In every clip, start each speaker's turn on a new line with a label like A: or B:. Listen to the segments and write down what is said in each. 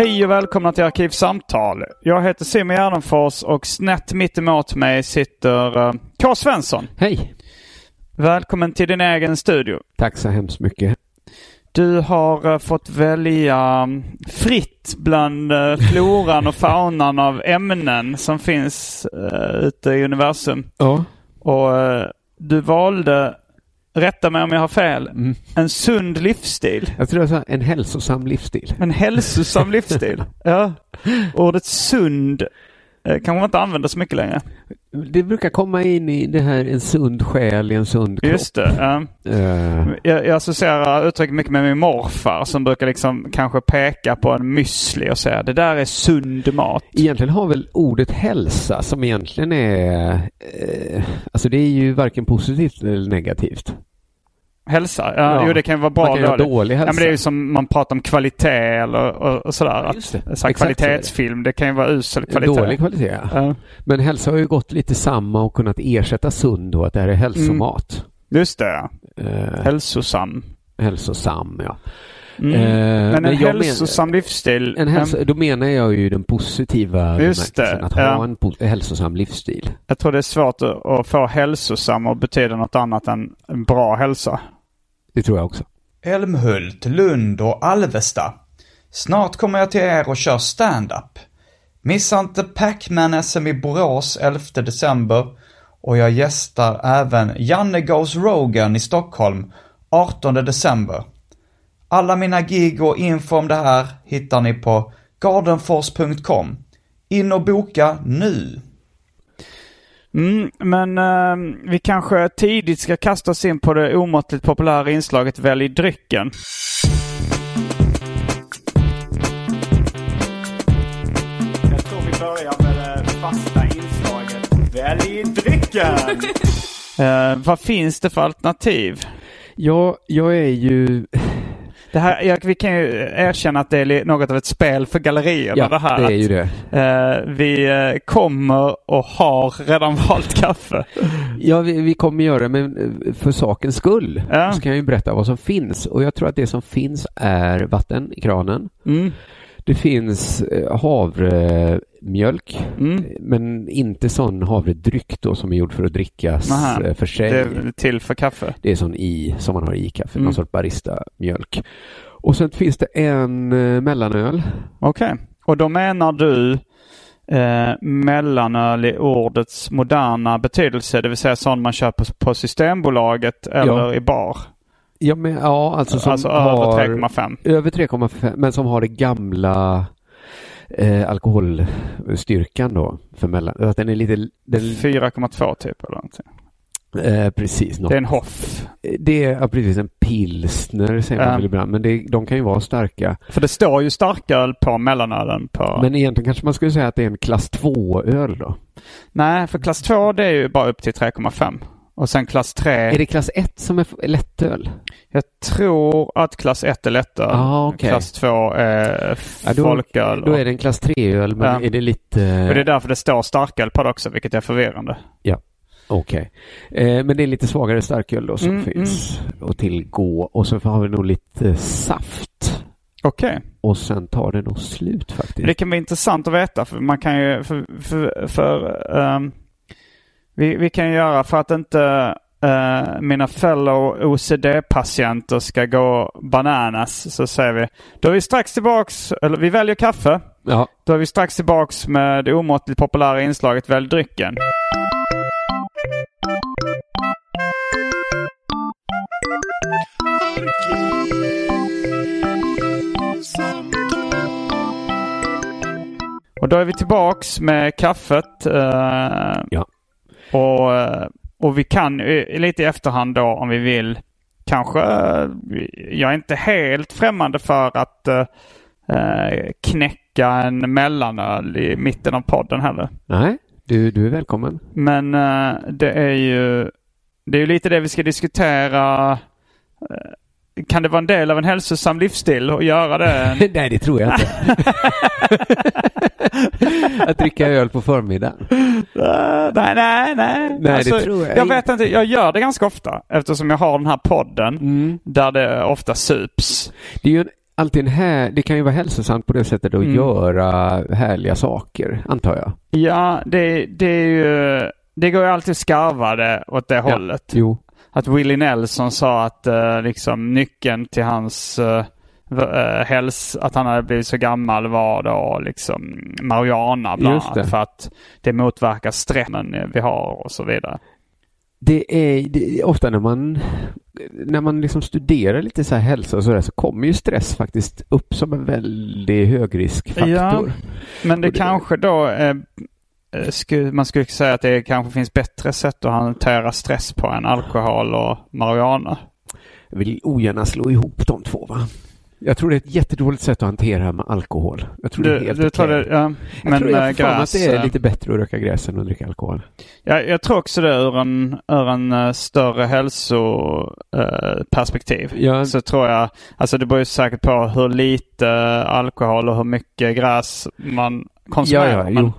A: Hej och välkomna till Arkivsamtal. Jag heter Simon Gärdenfors och snett mitt emot mig sitter uh, K. Svensson.
B: Hej!
A: Välkommen till din egen studio.
B: Tack så hemskt mycket.
A: Du har uh, fått välja um, fritt bland uh, floran och faunan av ämnen som finns ute i universum.
B: Ja.
A: Och du valde, rätta mig om jag har fel,
B: Mm.
A: en sund livsstil.
B: Jag tror jag sa en hälsosam livsstil.
A: En hälsosam livsstil. Ja. Ordet sund eh, kanske man inte använder så mycket längre.
B: Det brukar komma in i det här en sund själ i en sund kropp.
A: Just det. ja.
B: Eh,
A: Jag, jag associerar uttrycket mycket med min morfar som brukar liksom kanske peka på en müsli och säga det där är sund mat.
B: egentligen har väl ordet hälsa som egentligen är... Eh, alltså det är ju varken positivt eller negativt.
A: Hälsa? Ja,
B: Ja.
A: Jo, det kan ju vara bra
B: Man kan
A: dåligt.
B: dålig
A: Ja, men
B: hälsa.
A: det är ju som man pratar om kvalitet eller och, och sådär.
B: Det.
A: så kvalitetsfilm, det kan ju vara usel kvalitet.
B: Dålig kvalitet. ja.
A: Ja.
B: Men hälsa har ju gått lite samma och kunnat ersätta sund då, att det här är hälsomat.
A: Just det, ja.
B: Eh,
A: hälsosam.
B: hälsosam, ja.
A: Mm.
B: Eh,
A: men en
B: jag men-
A: hälsosam livsstil.
B: En hälso, då menar jag ju den positiva
A: Just det,
B: att
A: ja.
B: ha en hälsosam livsstil.
A: Jag tror det är svårt att, få hälsosam och betyda något annat än bra hälsa.
B: Det tror jag också.
C: Älmhult, Lund och Alvesta. Snart kommer jag till er och kör stand-up. Missa inte Pac-Man-SM i Borås 11 december och jag gästar även Janne Goes Rogan i Stockholm 18 december. Alla mina gig och info om det här hittar ni på gardenfors.com. In och boka nu!
A: Mm, men eh, vi kanske tidigt ska kasta oss in på det omåttligt populära inslaget Välj drycken. Jag tror vi börjar med det fasta inslaget Välj drycken! Eh, vad finns det för alternativ?
B: Ja, jag är ju...
A: Det här, jag, vi kan ju erkänna att det är något av ett spel för gallerierna
B: Ja,
A: det här.
B: det är
A: att,
B: ju det.
A: eh, vi eh, kommer och har redan valt kaffe.
B: Ja, vi, vi kommer göra det, men eh, för sakens skull
A: Ja.
B: så kan jag ju berätta vad som finns. Och jag tror att det som finns är vatten i kranen.
A: Mm.
B: Det finns eh, havremjölk,
A: Mm.
B: men inte sån havredryck då som är gjord för att drickas
A: Nähä.
B: eh, för sig.
A: Det är till för kaffe.
B: Det är sån i, som man har i kaffe,
A: Mm.
B: någon sorts barista-mjölk. Och sen finns det en eh, mellanöl.
A: Okej. Och då menar du eh, mellanöl i ordets moderna betydelse, det vill säga sån man köper på Systembolaget eller
B: Ja.
A: i bar?
B: Ja, men, ja alltså som
A: alltså över 3,5.
B: Över 3,5 men som har det gamla eh, alkoholstyrkan då. För mellan, att den är lite... Den,
A: 4,2 typ eller någonting.
B: eh, precis. Något.
A: Det är en Hoff.
B: Det är ja, precis en pilsner säger man väl ibland. Men det, de kan ju vara starka.
A: För det står ju starköl på mellanölen på...
B: Men egentligen kanske man skulle säga att det är en klass 2-öl då.
A: Nej, för klass 2 det är ju bara upp till 3,5. Och sen klass 3.
B: Är det klass 1 som är lättöl?
A: Jag tror att klass 1 är lättöl.
B: Ah, okej.
A: Klass 2 är
B: Ja, då-
A: folköl.
B: Då är det en klass 3-öl, men
A: Ja.
B: är det lite...
A: och det är därför det står starköl på det också, vilket är förvirrande.
B: Okej. Eh, men det är lite svagare starköl då som
A: Mm,
B: finns att tillgå. Och så har vi nog lite saft.
A: Okej.
B: Och sen tar det nog slut faktiskt.
A: Det kan vara intressant att veta för man kan ju för, för, för ehm, vi, vi kan göra för att inte eh, mina fellow OCD-patienter ska gå bananas så säger vi då är vi strax tillbaks, eller vi väljer kaffe.
B: Ja,
A: Då är vi strax tillbaks med det omåttligt populära inslaget Välj drycken. Och då är vi tillbaks med kaffet. eh,
B: Ja.
A: Och, eh, och vi kan eh, lite i efterhand då om vi vill kanske, eh, jag är inte helt främmande för att eh, eh, knäcka en mellanöl i mitten av podden heller.
B: nej, du, du är välkommen.
A: Men eh, det är ju det är ju lite det vi ska diskutera. Kan det vara en del av en hälsosam livsstil att göra det?
B: nej, det tror jag inte. att dricka öl på förmiddagen.
A: Eh, nej, nej, nej.
B: Nej, det tror jag
A: Jag vet inte. Jag gör det ganska ofta eftersom jag har den här podden
B: Mm.
A: där det ofta sups.
B: Det är ju en, alltid en här, det kan ju vara hälsosamt på det sättet att
A: Mm.
B: göra härliga saker, antar jag.
A: Ja, det, det är ju... Det går ju alltid att skarva det åt det hållet.
B: Jo.
A: Att Willie Nelson sa att eh, liksom nyckeln till hans uh, häls, att han hade blivit så gammal var då liksom marijuana bland annat. För att det motverkar stressen vi har och så vidare.
B: Det är, det är ofta när man när man liksom studerar lite så här hälsa och sådär så kommer ju stress faktiskt upp som en väldigt högriskfaktor.
A: Ja, Men det,
B: det-
A: kanske då eh, eh, man skulle säga att det kanske finns bättre sätt att hantera stress på än alkohol och marijuana.
B: Jag vill ogärna slå ihop de två va? Jag tror det är ett jättedåligt sätt att hantera med alkohol. Jag tror det är
A: Du,
B: helt
A: du
B: okej.
A: det, ja.
B: Jag
A: Men
B: tror jag
A: eh,
B: för mig att
A: gräs.
B: det är
A: eh,
B: lite bättre att röka gräs än att dricka alkohol.
A: Jag, jag tror också det ur en, ur en eh, större hälsoperspektiv.
B: Ja.
A: Så tror jag, alltså det beror ju säkert på hur lite alkohol och hur mycket gräs man konsumerar.
B: Ja, ja,
A: men.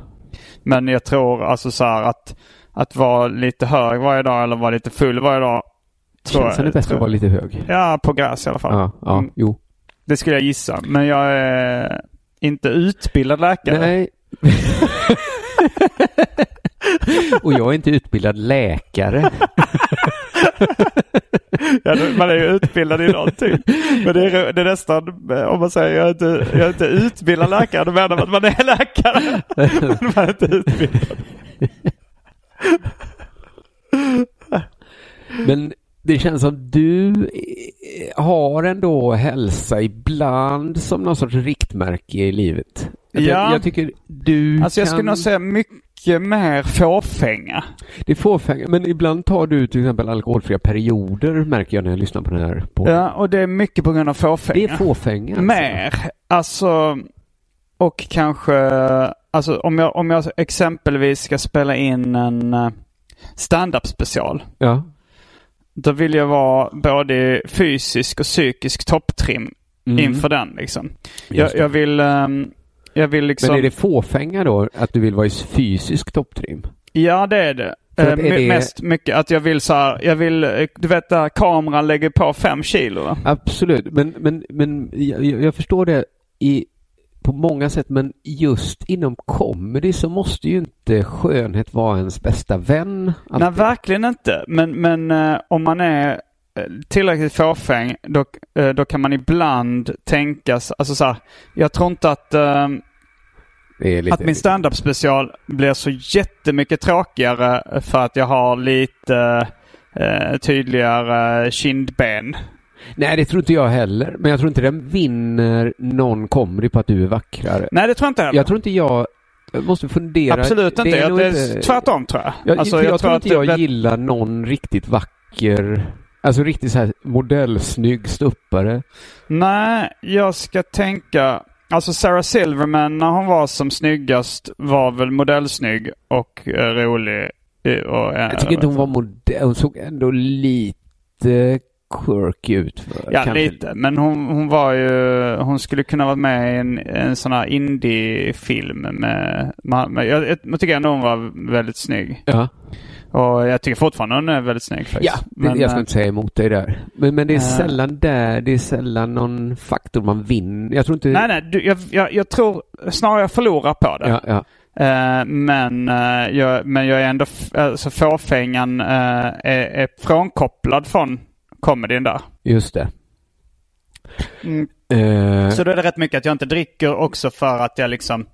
A: Men jag tror alltså så här att, att vara lite hög varje dag eller vara lite full varje dag. Jag-
B: det bättre att vara lite hög?
A: Ja, på gräs i alla fall.
B: Ja, ja,
A: Mm,
B: jo.
A: Det skulle jag gissa. Men jag är inte utbildad läkare.
B: Nej. och jag är inte utbildad läkare.
A: Ja, man är ju utbildad i någonting. Men det är, det är nästan, om man säger jag är inte, jag är inte utbildad läkare, då menar man att man är läkare. Men man är inte utbildad.
B: Men det känns som du eh, har ändå hälsa ibland som någon sorts riktmärke i livet. Jag,
A: Ja.
B: jag tycker du
A: Alltså jag
B: kan...
A: skulle nog säga mycket mer fåfänga.
B: Det är fåfänga, men ibland tar du till exempel alkoholfria perioder märker jag när jag lyssnar på den här podden.
A: Ja, och det är mycket på grund av fåfänga.
B: Det är fåfänga. alltså.
A: Mer. Alltså, och kanske, alltså om jag, om jag exempelvis ska spela in en eh, stand-up special.
B: Ja.
A: Då vill jag vara både fysisk och psykisk topptrim
B: Mm.
A: inför den liksom. Jag, jag vill, jag vill liksom...
B: Men är det fåfänga då att du vill vara i fysisk topptrim?
A: Ja det är det. Eh,
B: är det-
A: Mest mycket att jag vill så här, jag vill, eh, du vet där kameran lägger på fem kilo. va?
B: Absolut, men, men, men jag, jag förstår det i, på många sätt, men just inom comedy så måste ju inte skönhet vara ens bästa vän. alltid.
A: Nej verkligen inte. Men, men eh, om man är tillräckligt fåfäng då, eh, då kan man ibland tänkas, alltså så här, jag tror inte att eh,
B: är lite,
A: Att min stand-up special blir så jättemycket tråkigare för att jag har lite eh, tydligare kindben.
B: Nej, det tror inte jag heller. Men jag tror inte den vinner någon comedy på att du är vackrare.
A: Nej, det tror jag inte heller.
B: Jag tror inte jag... Jag måste fundera.
A: Absolut inte.
B: Det är
A: jag, är tvärtom tror jag.
B: Jag,
A: Alltså,
B: för jag, tror
A: att
B: inte jag
A: det-
B: gillar någon riktigt vacker... Alltså riktigt så här modellsnygg ståuppare.
A: Nej, jag ska tänka... Alltså Sarah Silverman när hon var som snyggast var väl modellsnygg och eh, rolig. eh, och,
B: Jag tycker inte hon var modell. Hon såg ändå lite quirky ut.
A: Ja,
B: kanske.
A: lite. Men hon, hon var ju... Hon skulle kunna vara med i en, en sån här indie-film med... med, med jag, jag tycker ändå hon var väldigt snygg.
B: Ja,
A: Och jag tycker fortfarande hon är väldigt snygg faktiskt.
B: ja det, jag ska
A: eh,
B: inte säga emot dig där. Men, men det är
A: Eh.
B: sällan där, det är sällan någon faktor man vinner. Jag tror inte...
A: Nej, nej. Du, jag, jag, jag tror snarare jag förlorar på det.
B: Ja, ja.
A: Eh, men, eh, jag, men jag är ändå... Alltså fåfängan uh, är, är frånkopplad från comedyn där.
B: Just det.
A: Mm. Så då är det rätt mycket att jag inte dricker också för att jag liksom...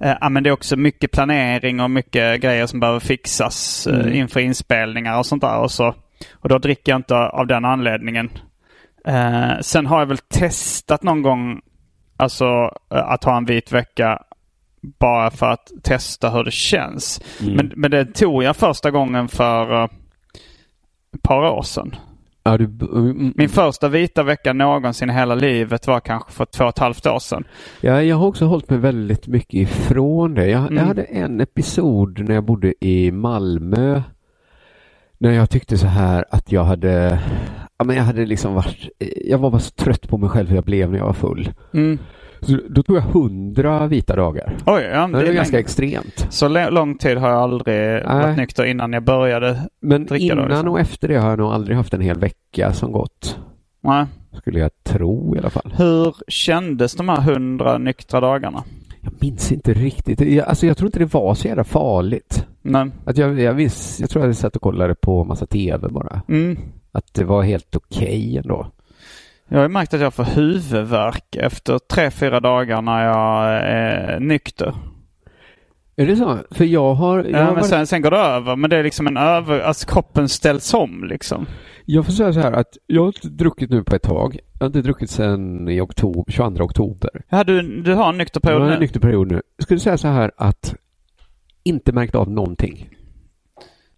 A: Eh, ja, men det är också mycket planering och mycket grejer som behöver fixas eh,
B: Mm.
A: inför inspelningar och sånt där. Och, så, och då dricker jag inte av den anledningen. Eh, sen har jag väl testat någon gång alltså eh, att ha en vit vecka bara för att testa hur det känns.
B: Mm.
A: Men, men det tog jag första gången för ett par år sedan.
B: Ja, du,
A: Min första vita vecka någonsin i hela livet var kanske för två och ett halvt år sedan.
B: Ja, jag har också hållit mig väldigt mycket ifrån det. Jag,
A: Mm.
B: jag hade en episod när jag bodde i Malmö. När jag tyckte så här att jag hade, ja men jag hade liksom varit, jag var bara så trött på mig själv hur jag blev när jag var full.
A: Mm.
B: Då tog jag hundra vita dagar.
A: Oj, ja,
B: Det
A: det
B: är ganska extremt.
A: Så lång tid har jag aldrig varit nykter innan jag började.
B: Men
A: Dricka då,
B: innan
A: liksom.
B: och efter det har jag nog aldrig haft en hel vecka som gått.
A: Nej.
B: Skulle jag tro i alla fall.
A: Hur kändes de här hundra nyktra dagarna?
B: Jag minns inte riktigt. Jag, alltså jag tror inte det var så jävla farligt.
A: Men,
B: Att jag, jag, minns, jag tror jag satt och kollade på massa tv bara.
A: mm,
B: Att det var helt okej ändå.
A: Jag har ju märkt att jag får huvudvärk efter tre, fyra dagar när jag är nykter.
B: Är det så? För jag har... Jag,
A: Ja, men
B: varit,
A: sen, sen går det över. Men det är liksom en över... Alltså kroppen ställs om liksom.
B: jag får säga så här att jag har inte druckit nu på ett tag. Jag har inte druckit sedan i oktober, 22 oktober.
A: Ja, du, du har en nykter
B: Jag
A: period
B: har en
A: nu?
B: nykter period nu. Jag skulle säga så här att inte märkt av någonting.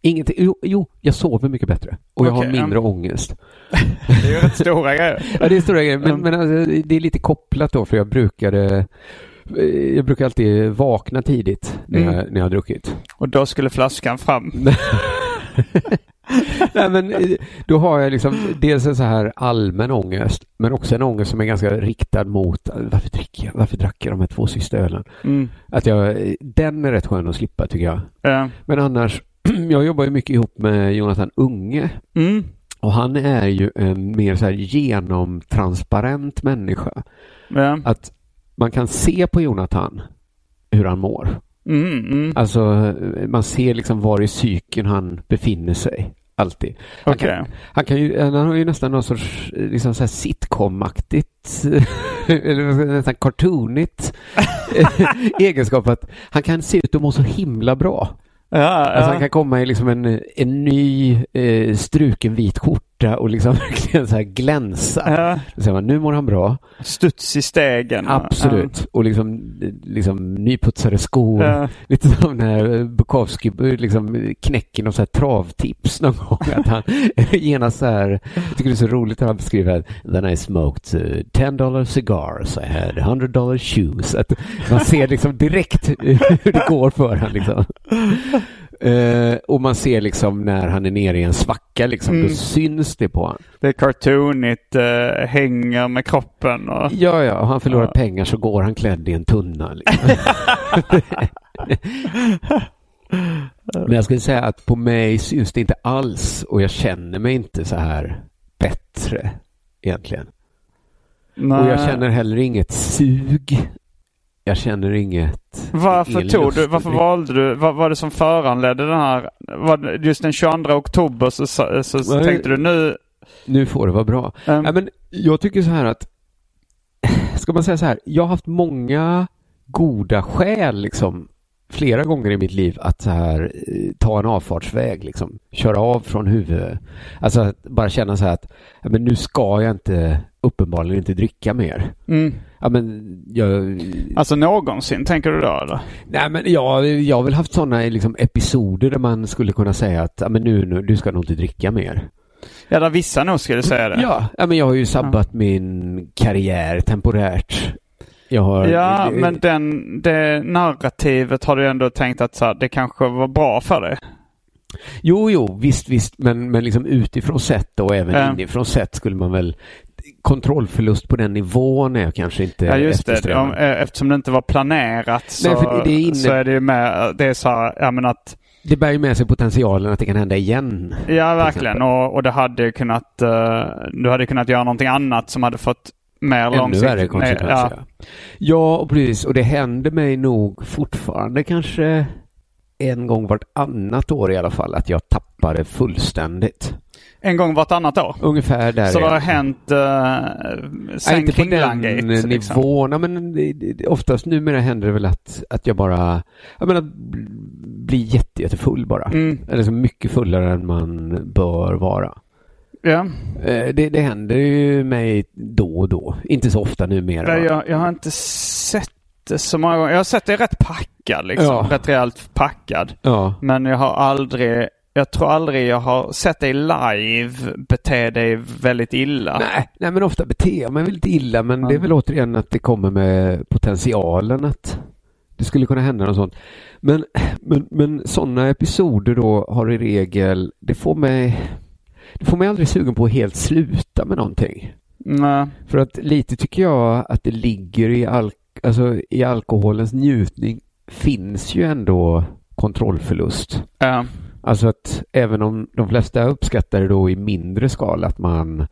B: Ingenting. Jo, jo jag sover mycket bättre. Och jag
A: Okej,
B: har mindre ångest.
A: Det är ju rätt stora grejer.
B: Ja, det är stora grejer. Men,
A: Mm.
B: men alltså, det är lite kopplat då, för jag brukade... Jag brukar alltid vakna tidigt när,
A: Mm.
B: jag, när jag har druckit.
A: Och då skulle flaskan fram.
B: Nej, men eh, då har jag liksom dels en så här allmän ångest, men också en ångest som är ganska riktad mot eh, varför dricker jag? Varför drack jag de här två sista ölen?
A: Mm.
B: Att jag, den är rätt skön att slippa tycker jag.
A: Ja.
B: Men annars, jag jobbar ju mycket ihop med Jonathan Unge
A: Mm.
B: och han är ju en mer så här genomtransparent människa.
A: Ja.
B: Att man kan se på Jonathan hur han mår.
A: Mm. Mm.
B: Alltså man ser liksom var i cykeln han befinner sig. Alltid. Han,
A: Okej.
B: kan, han, kan ju, han har ju nästan någon sorts liksom så här sitcom-aktigt eller nästan cartoonigt egenskap att han kan se ut att må så himla bra.
A: Ja,
B: Alltså han
A: ja.
B: kan komma i liksom en, en ny eh, struken vit skjorta och liksom verkligen så här glänsa.
A: ja.
B: Då säger man, nu mår han bra.
A: Studs i stegen.
B: Absolut. Och liksom, liksom nyputsade skor.
A: Ja.
B: Lite som när Bukowski liksom knäcker någon så här travtips någon gång. Att han genast så här, jag tycker det är så roligt när han beskriver Then I smoked uh, 10 dollar cigars, I had 100 dollar shoes. Att man ser liksom direkt hur det går för honom. Liksom. Eh, och man ser liksom när han är nere i en svacka, liksom,
A: Mm.
B: då syns det på honom.
A: Det är cartoonigt, uh, hänger med kroppen och...
B: Ja, ja, och han förlorar
A: Ja.
B: pengar så går han klädd i en tunna. Liksom. Men jag skulle säga att på mig syns det inte alls och jag känner mig inte så här bättre egentligen.
A: Nej.
B: Och jag känner heller inget sug. Jag känner inget...
A: Varför tog du, varför valde du, vad var det som föranledde den här, var just den 22 oktober så, så, så
B: Nej.
A: tänkte du nu,
B: Nu får det vara bra.
A: ehm,
B: Ja, men jag tycker så här att, ska man säga så här, jag har haft många goda skäl liksom flera gånger i mitt liv att så här eh, ta en avfartsväg liksom, köra av från huvudet. Alltså bara känna så här att, men nu ska jag inte, uppenbarligen inte dricka mer.
A: mm,
B: Ja men jag,
A: alltså någonsin tänker du då eller?
B: nej men jag, jag har väl haft sådana liksom episoder där man skulle kunna säga att, ja men nu, nu, du ska nog inte dricka mer.
A: Ja, där vissa nog skulle säga det.
B: Ja, ja men jag har ju sabbat min karriär temporärt. Har...
A: Ja, men den, det narrativet har du ändå tänkt att så här, det kanske var bra för dig.
B: Jo, jo, visst, visst, men, men liksom utifrån sett och även
A: Ja.
B: inifrån sett skulle man väl kontrollförlust på den nivån är kanske inte
A: Ja just det. Om, eh, eftersom det inte var planerat så,
B: Nej, det är inne-
A: så är det ju med, det är så här, ja men att,
B: Det bär ju med sig potentialen att det kan hända igen.
A: ja verkligen. Och, och det hade kunnat, eh, du hade kunnat göra någonting annat som hade fått mer
B: Ännu värre konsekvenser.
A: Ja.
B: Ja. precis. Och det händer mig nog fortfarande kanske en gång vartannat år i alla fall att jag tappar det fullständigt.
A: En gång vartannat år.
B: Ungefär där
A: Så det har hänt
B: Nej,
A: sen
B: inte på den
A: Kringlan-gate,
B: nivån.
A: liksom.
B: Men oftast numera händer det väl att, att jag bara jag menar, blir jätte, jättefull bara.
A: Mm.
B: Eller så mycket fullare än man bör vara.
A: Ja.
B: Eh, Det, det händer ju mig då och då. Inte så ofta numera.
A: Nej, jag, jag har inte sett så många gånger. Jag har sett dig rätt packad liksom.
B: Ja.
A: Rätt rejält packad.
B: Ja.
A: Men jag har aldrig, jag tror aldrig jag har sett dig live bete dig väldigt illa.
B: Nej, nej, men ofta beter jag mig väldigt illa. Men det är väl återigen att det kommer med potentialen att det skulle kunna hända något sånt. Men, men, men sådana episoder då har i regel, det får mig, det får mig aldrig sugen på att helt sluta med någonting.
A: Nej.
B: För att lite tycker jag att det ligger i, al alltså, i alkoholens njutning finns ju ändå kontrollförlust.
A: Ja.
B: Alltså att även om de flesta uppskattar det då i mindre skala att man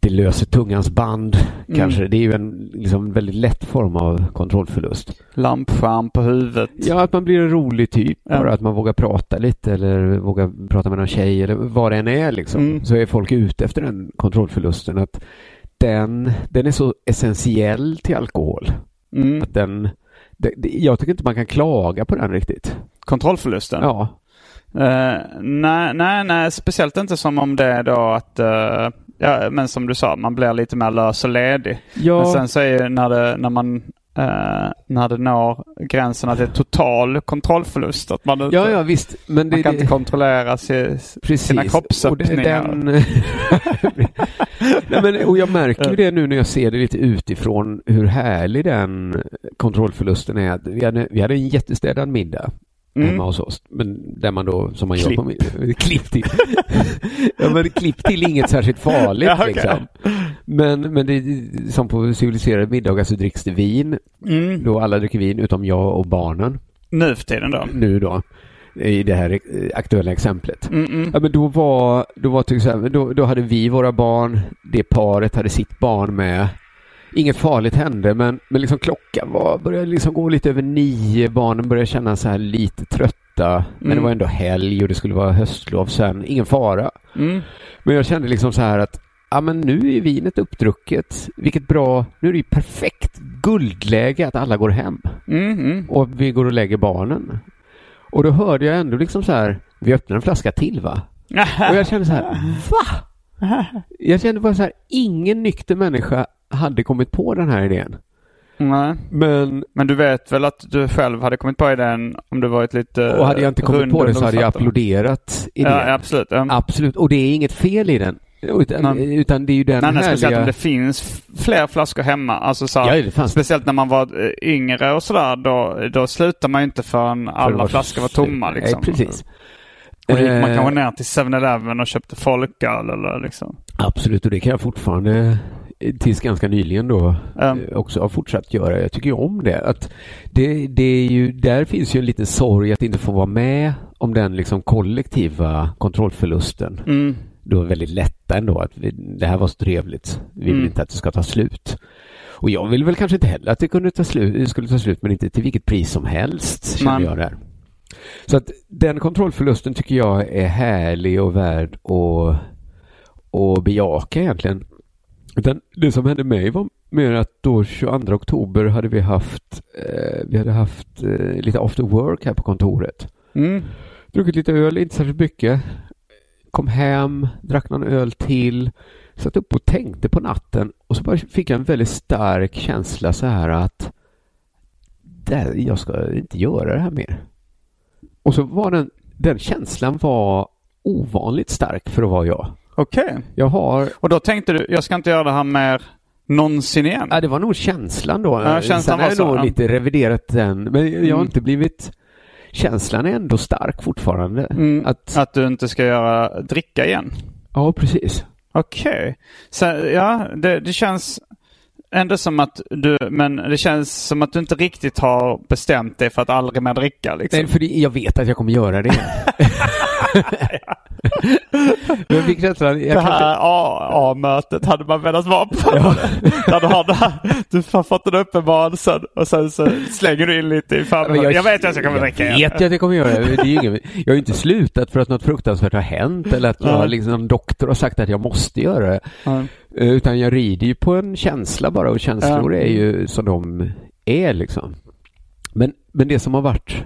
B: det löser tungans band
A: Mm.
B: kanske. Det är ju en liksom, väldigt lätt form av kontrollförlust.
A: Lampskärm på huvudet.
B: Ja, att man blir en rolig typ.
A: Ja.
B: Bara att man vågar prata lite eller vågar prata med någon tjej eller vad det än är liksom.
A: Mm.
B: Så är folk ute efter den kontrollförlusten. Att den, den är så essentiell till alkohol.
A: Mm.
B: Att den, det, det, jag tycker inte man kan klaga på den riktigt.
A: Kontrollförlusten.
B: Ja.
A: Eh, nej, nej, nej, speciellt inte som om det är då att, eh, ja, men som du sa, man blir lite mer lös och ledig.
B: Ja.
A: Men sen så är ju när det, när man, eh, när det når gränsen att det är total kontrollförlust. Att man, inte,
B: Ja, ja visst. Men det,
A: man kan
B: det,
A: inte kontrollera sig,
B: precis.
A: sina
B: Och
A: kroppsöppningar.
B: den... Nej, men, och jag märker ju det nu när jag ser det lite utifrån hur härlig den kontrollförlusten är. Vi hade, vi hade en jättestädad middag
A: Mm.
B: hemma hos oss. Men där man då, som man gör
A: Klipp.
B: på middag. Klipp till. ja, men klipp till är inget särskilt farligt
A: Ja, okej.
B: liksom. Men, men det som på civiliserade middagar så dricks det vin.
A: Mm.
B: Då alla dricker vin utom jag och barnen.
A: Nu för tiden då.
B: Nu då. I det här eh, aktuella exemplet.
A: Mm, mm.
B: Ja, men då var, då var till exempel, då, då hade vi våra barn, det paret hade sitt barn med. Inget farligt hände, men, men liksom klockan var, började liksom gå lite över nio. Barnen började känna här lite trötta. Men
A: Mm.
B: det var ändå helg och det skulle vara höstlov sen. Ingen fara.
A: Mm.
B: Men jag kände liksom så här att ja, men nu är vinet uppdrucket. Vilket bra, nu är det ju perfekt guldläge att alla går hem
A: Mm, mm.
B: och vi går och lägger barnen. Och då hörde jag ändå liksom så här, vi öppnar en flaska till va? Och jag kände så här, va? Jag kände bara så här, ingen nykter människa hade kommit på den här idén.
A: Nej.
B: Men,
A: Men du vet väl att du själv hade kommit på idén om du varit lite
B: och hade jag inte kommit på det så hade jag applåderat idén.
A: Ja, absolut. Ja.
B: Absolut, och det är inget fel i den. Utan, utan det är ju den
A: Nej, nej, speciellt
B: härliga...
A: om det finns fler flaskor hemma. Alltså så här,
B: Ja.
A: Speciellt när man var eh, yngre och sådär. Då, då slutar man ju inte förrän
B: För
A: alla
B: var
A: flaskor var tomma. Liksom.
B: Nej, precis.
A: Och gick man
B: Eh,
A: kanske ner till 7-Eleven och köpte folköl eller liksom.
B: Absolut, och det kan jag fortfarande tills ganska nyligen då eh, också har fortsatt göra. Jag tycker ju om det. Att det, det är ju, där finns ju en liten sorg att inte få vara med om den liksom kollektiva kontrollförlusten.
A: Mm.
B: Då är väldigt lätta ändå att vi, det här var så trevligt. Vi vill
A: Mm.
B: inte att det ska ta slut. Och jag vill väl kanske inte heller att det kunde ta slut, skulle ta slut, men inte till vilket pris som helst känner jag där. Så att den kontrollförlusten tycker jag är härlig och värd att, att bejaka egentligen. Utan det som hände mig var mer att då 22 oktober hade vi haft, eh, vi hade haft eh, lite after work här på kontoret.
A: Mm.
B: Druckit lite öl, inte särskilt mycket. Kom hem, drack någon öl till. Satt upp och tänkte på natten och så bara fick jag en väldigt stark känsla så här att där, jag ska inte göra det här mer. Och så var den, den känslan var ovanligt stark för att vara jag.
A: Okej.
B: Jag har,
A: Och då tänkte du, jag ska inte göra det här mer någonsin igen.
B: ja, det var nog känslan då.
A: Ja, känslan
B: Sen har jag nog lite reviderat den, men jag har
A: Mm.
B: inte blivit känslan är ändå stark fortfarande.
A: Mm,
B: Att,
A: att du inte ska göra dricka igen.
B: ja, precis.
A: Okej. Så ja, det, det känns ändå som att du, men det känns som att du inte riktigt har bestämt dig för att aldrig mer dricka liksom.
B: Nej, för jag vet att jag kommer göra det. Men jag fick känslan, jag
A: det här A-mötet hade man velat vara på. Där du har det här, du har fått en uppenbarelse och sen så slänger du in lite i förberedelsen. Jag, vet att jag kommer dricka
B: Jag vet att jag kommer göra det. det är ingen, jag har ju inte slutat för att något fruktansvärt har hänt eller att jag, liksom, någon doktor har sagt att jag måste göra det.
A: Ja.
B: Eh, Utan jag rider ju på en känsla bara och känslor
A: Ja.
B: är ju som de är liksom. Men, men det som har varit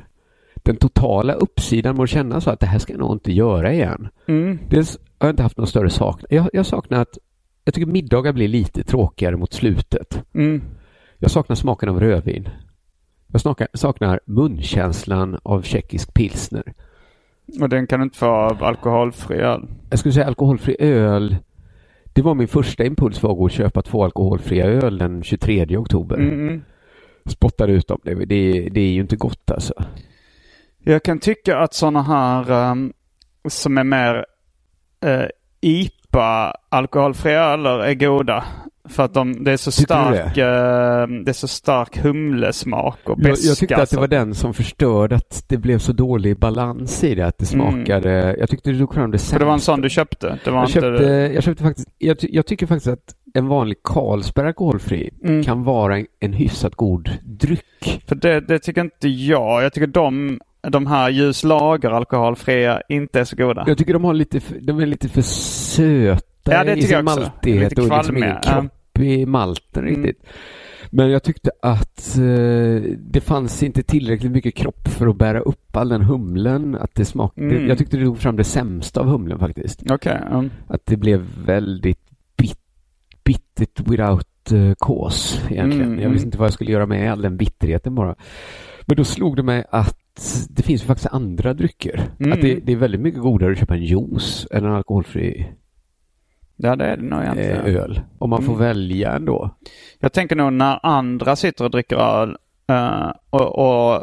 B: den totala uppsidan med att känna så att det här ska jag nog inte göra igen.
A: Mm.
B: Dels har jag inte haft någon större saknad. Jag, jag saknar att jag tycker middagar blir lite tråkigare mot slutet.
A: Mm.
B: Jag saknar smaken av rödvin. Jag saknar, saknar munkänslan av tjeckisk pilsner.
A: Och den kan du inte få av alkoholfri öl.
B: Jag skulle säga alkoholfri öl. Det var min första impuls var att gå och köpa två alkoholfria öl den 23 oktober.
A: Mm.
B: Spottade ut dem. Det, det, det är ju inte gott alltså.
A: Jag kan tycka att sådana här ehm, som är mer uh, IPA alkoholfria öler är goda. För att de, det är så
B: Tycker du
A: stark, eh, det är så stark humlesmak och
B: Jag,
A: beska.
B: jag tyckte att det var den som förstörde att det blev så dålig balans i det. Att det smakade... Jag tyckte du tog fram det
A: För det var en
B: sämsta.
A: sån du köpte? Det var
B: Jag
A: inte
B: köpte, jag köpte faktiskt... Jag, jag tycker faktiskt att en vanlig Carlsberg alkoholfri
A: Mm.
B: kan vara en, en hyfsat god dryck.
A: För det, det tycker inte jag. Jag tycker de, de här ljuslager alkoholfria inte är så goda.
B: Jag tycker de har lite, för- de är lite för söta
A: Ja, det
B: i sin maltighet och liksom ingen kropp i malten
A: Mm.
B: riktigt. Men jag tyckte att eh, det fanns inte tillräckligt mycket kropp för att bära upp all den humlen. Att det smak...
A: Mm.
B: jag tyckte det tog fram det sämsta av humlen faktiskt.
A: Okej. mm.
B: Att det blev väldigt bit, bittert without uh, cause egentligen.
A: Mm,
B: Jag
A: mm.
B: visste inte vad jag skulle göra med all den bitterheten bara. Men då slog det mig att det finns ju faktiskt andra drycker.
A: Mm.
B: Att det, det är väldigt mycket godare att köpa en juice än en alkoholfri
A: Ja, det är det nog egentligen.
B: eh, öl. Om man får
A: Mm.
B: välja ändå.
A: Jag tänker nog när andra sitter och dricker öl eh, och, och,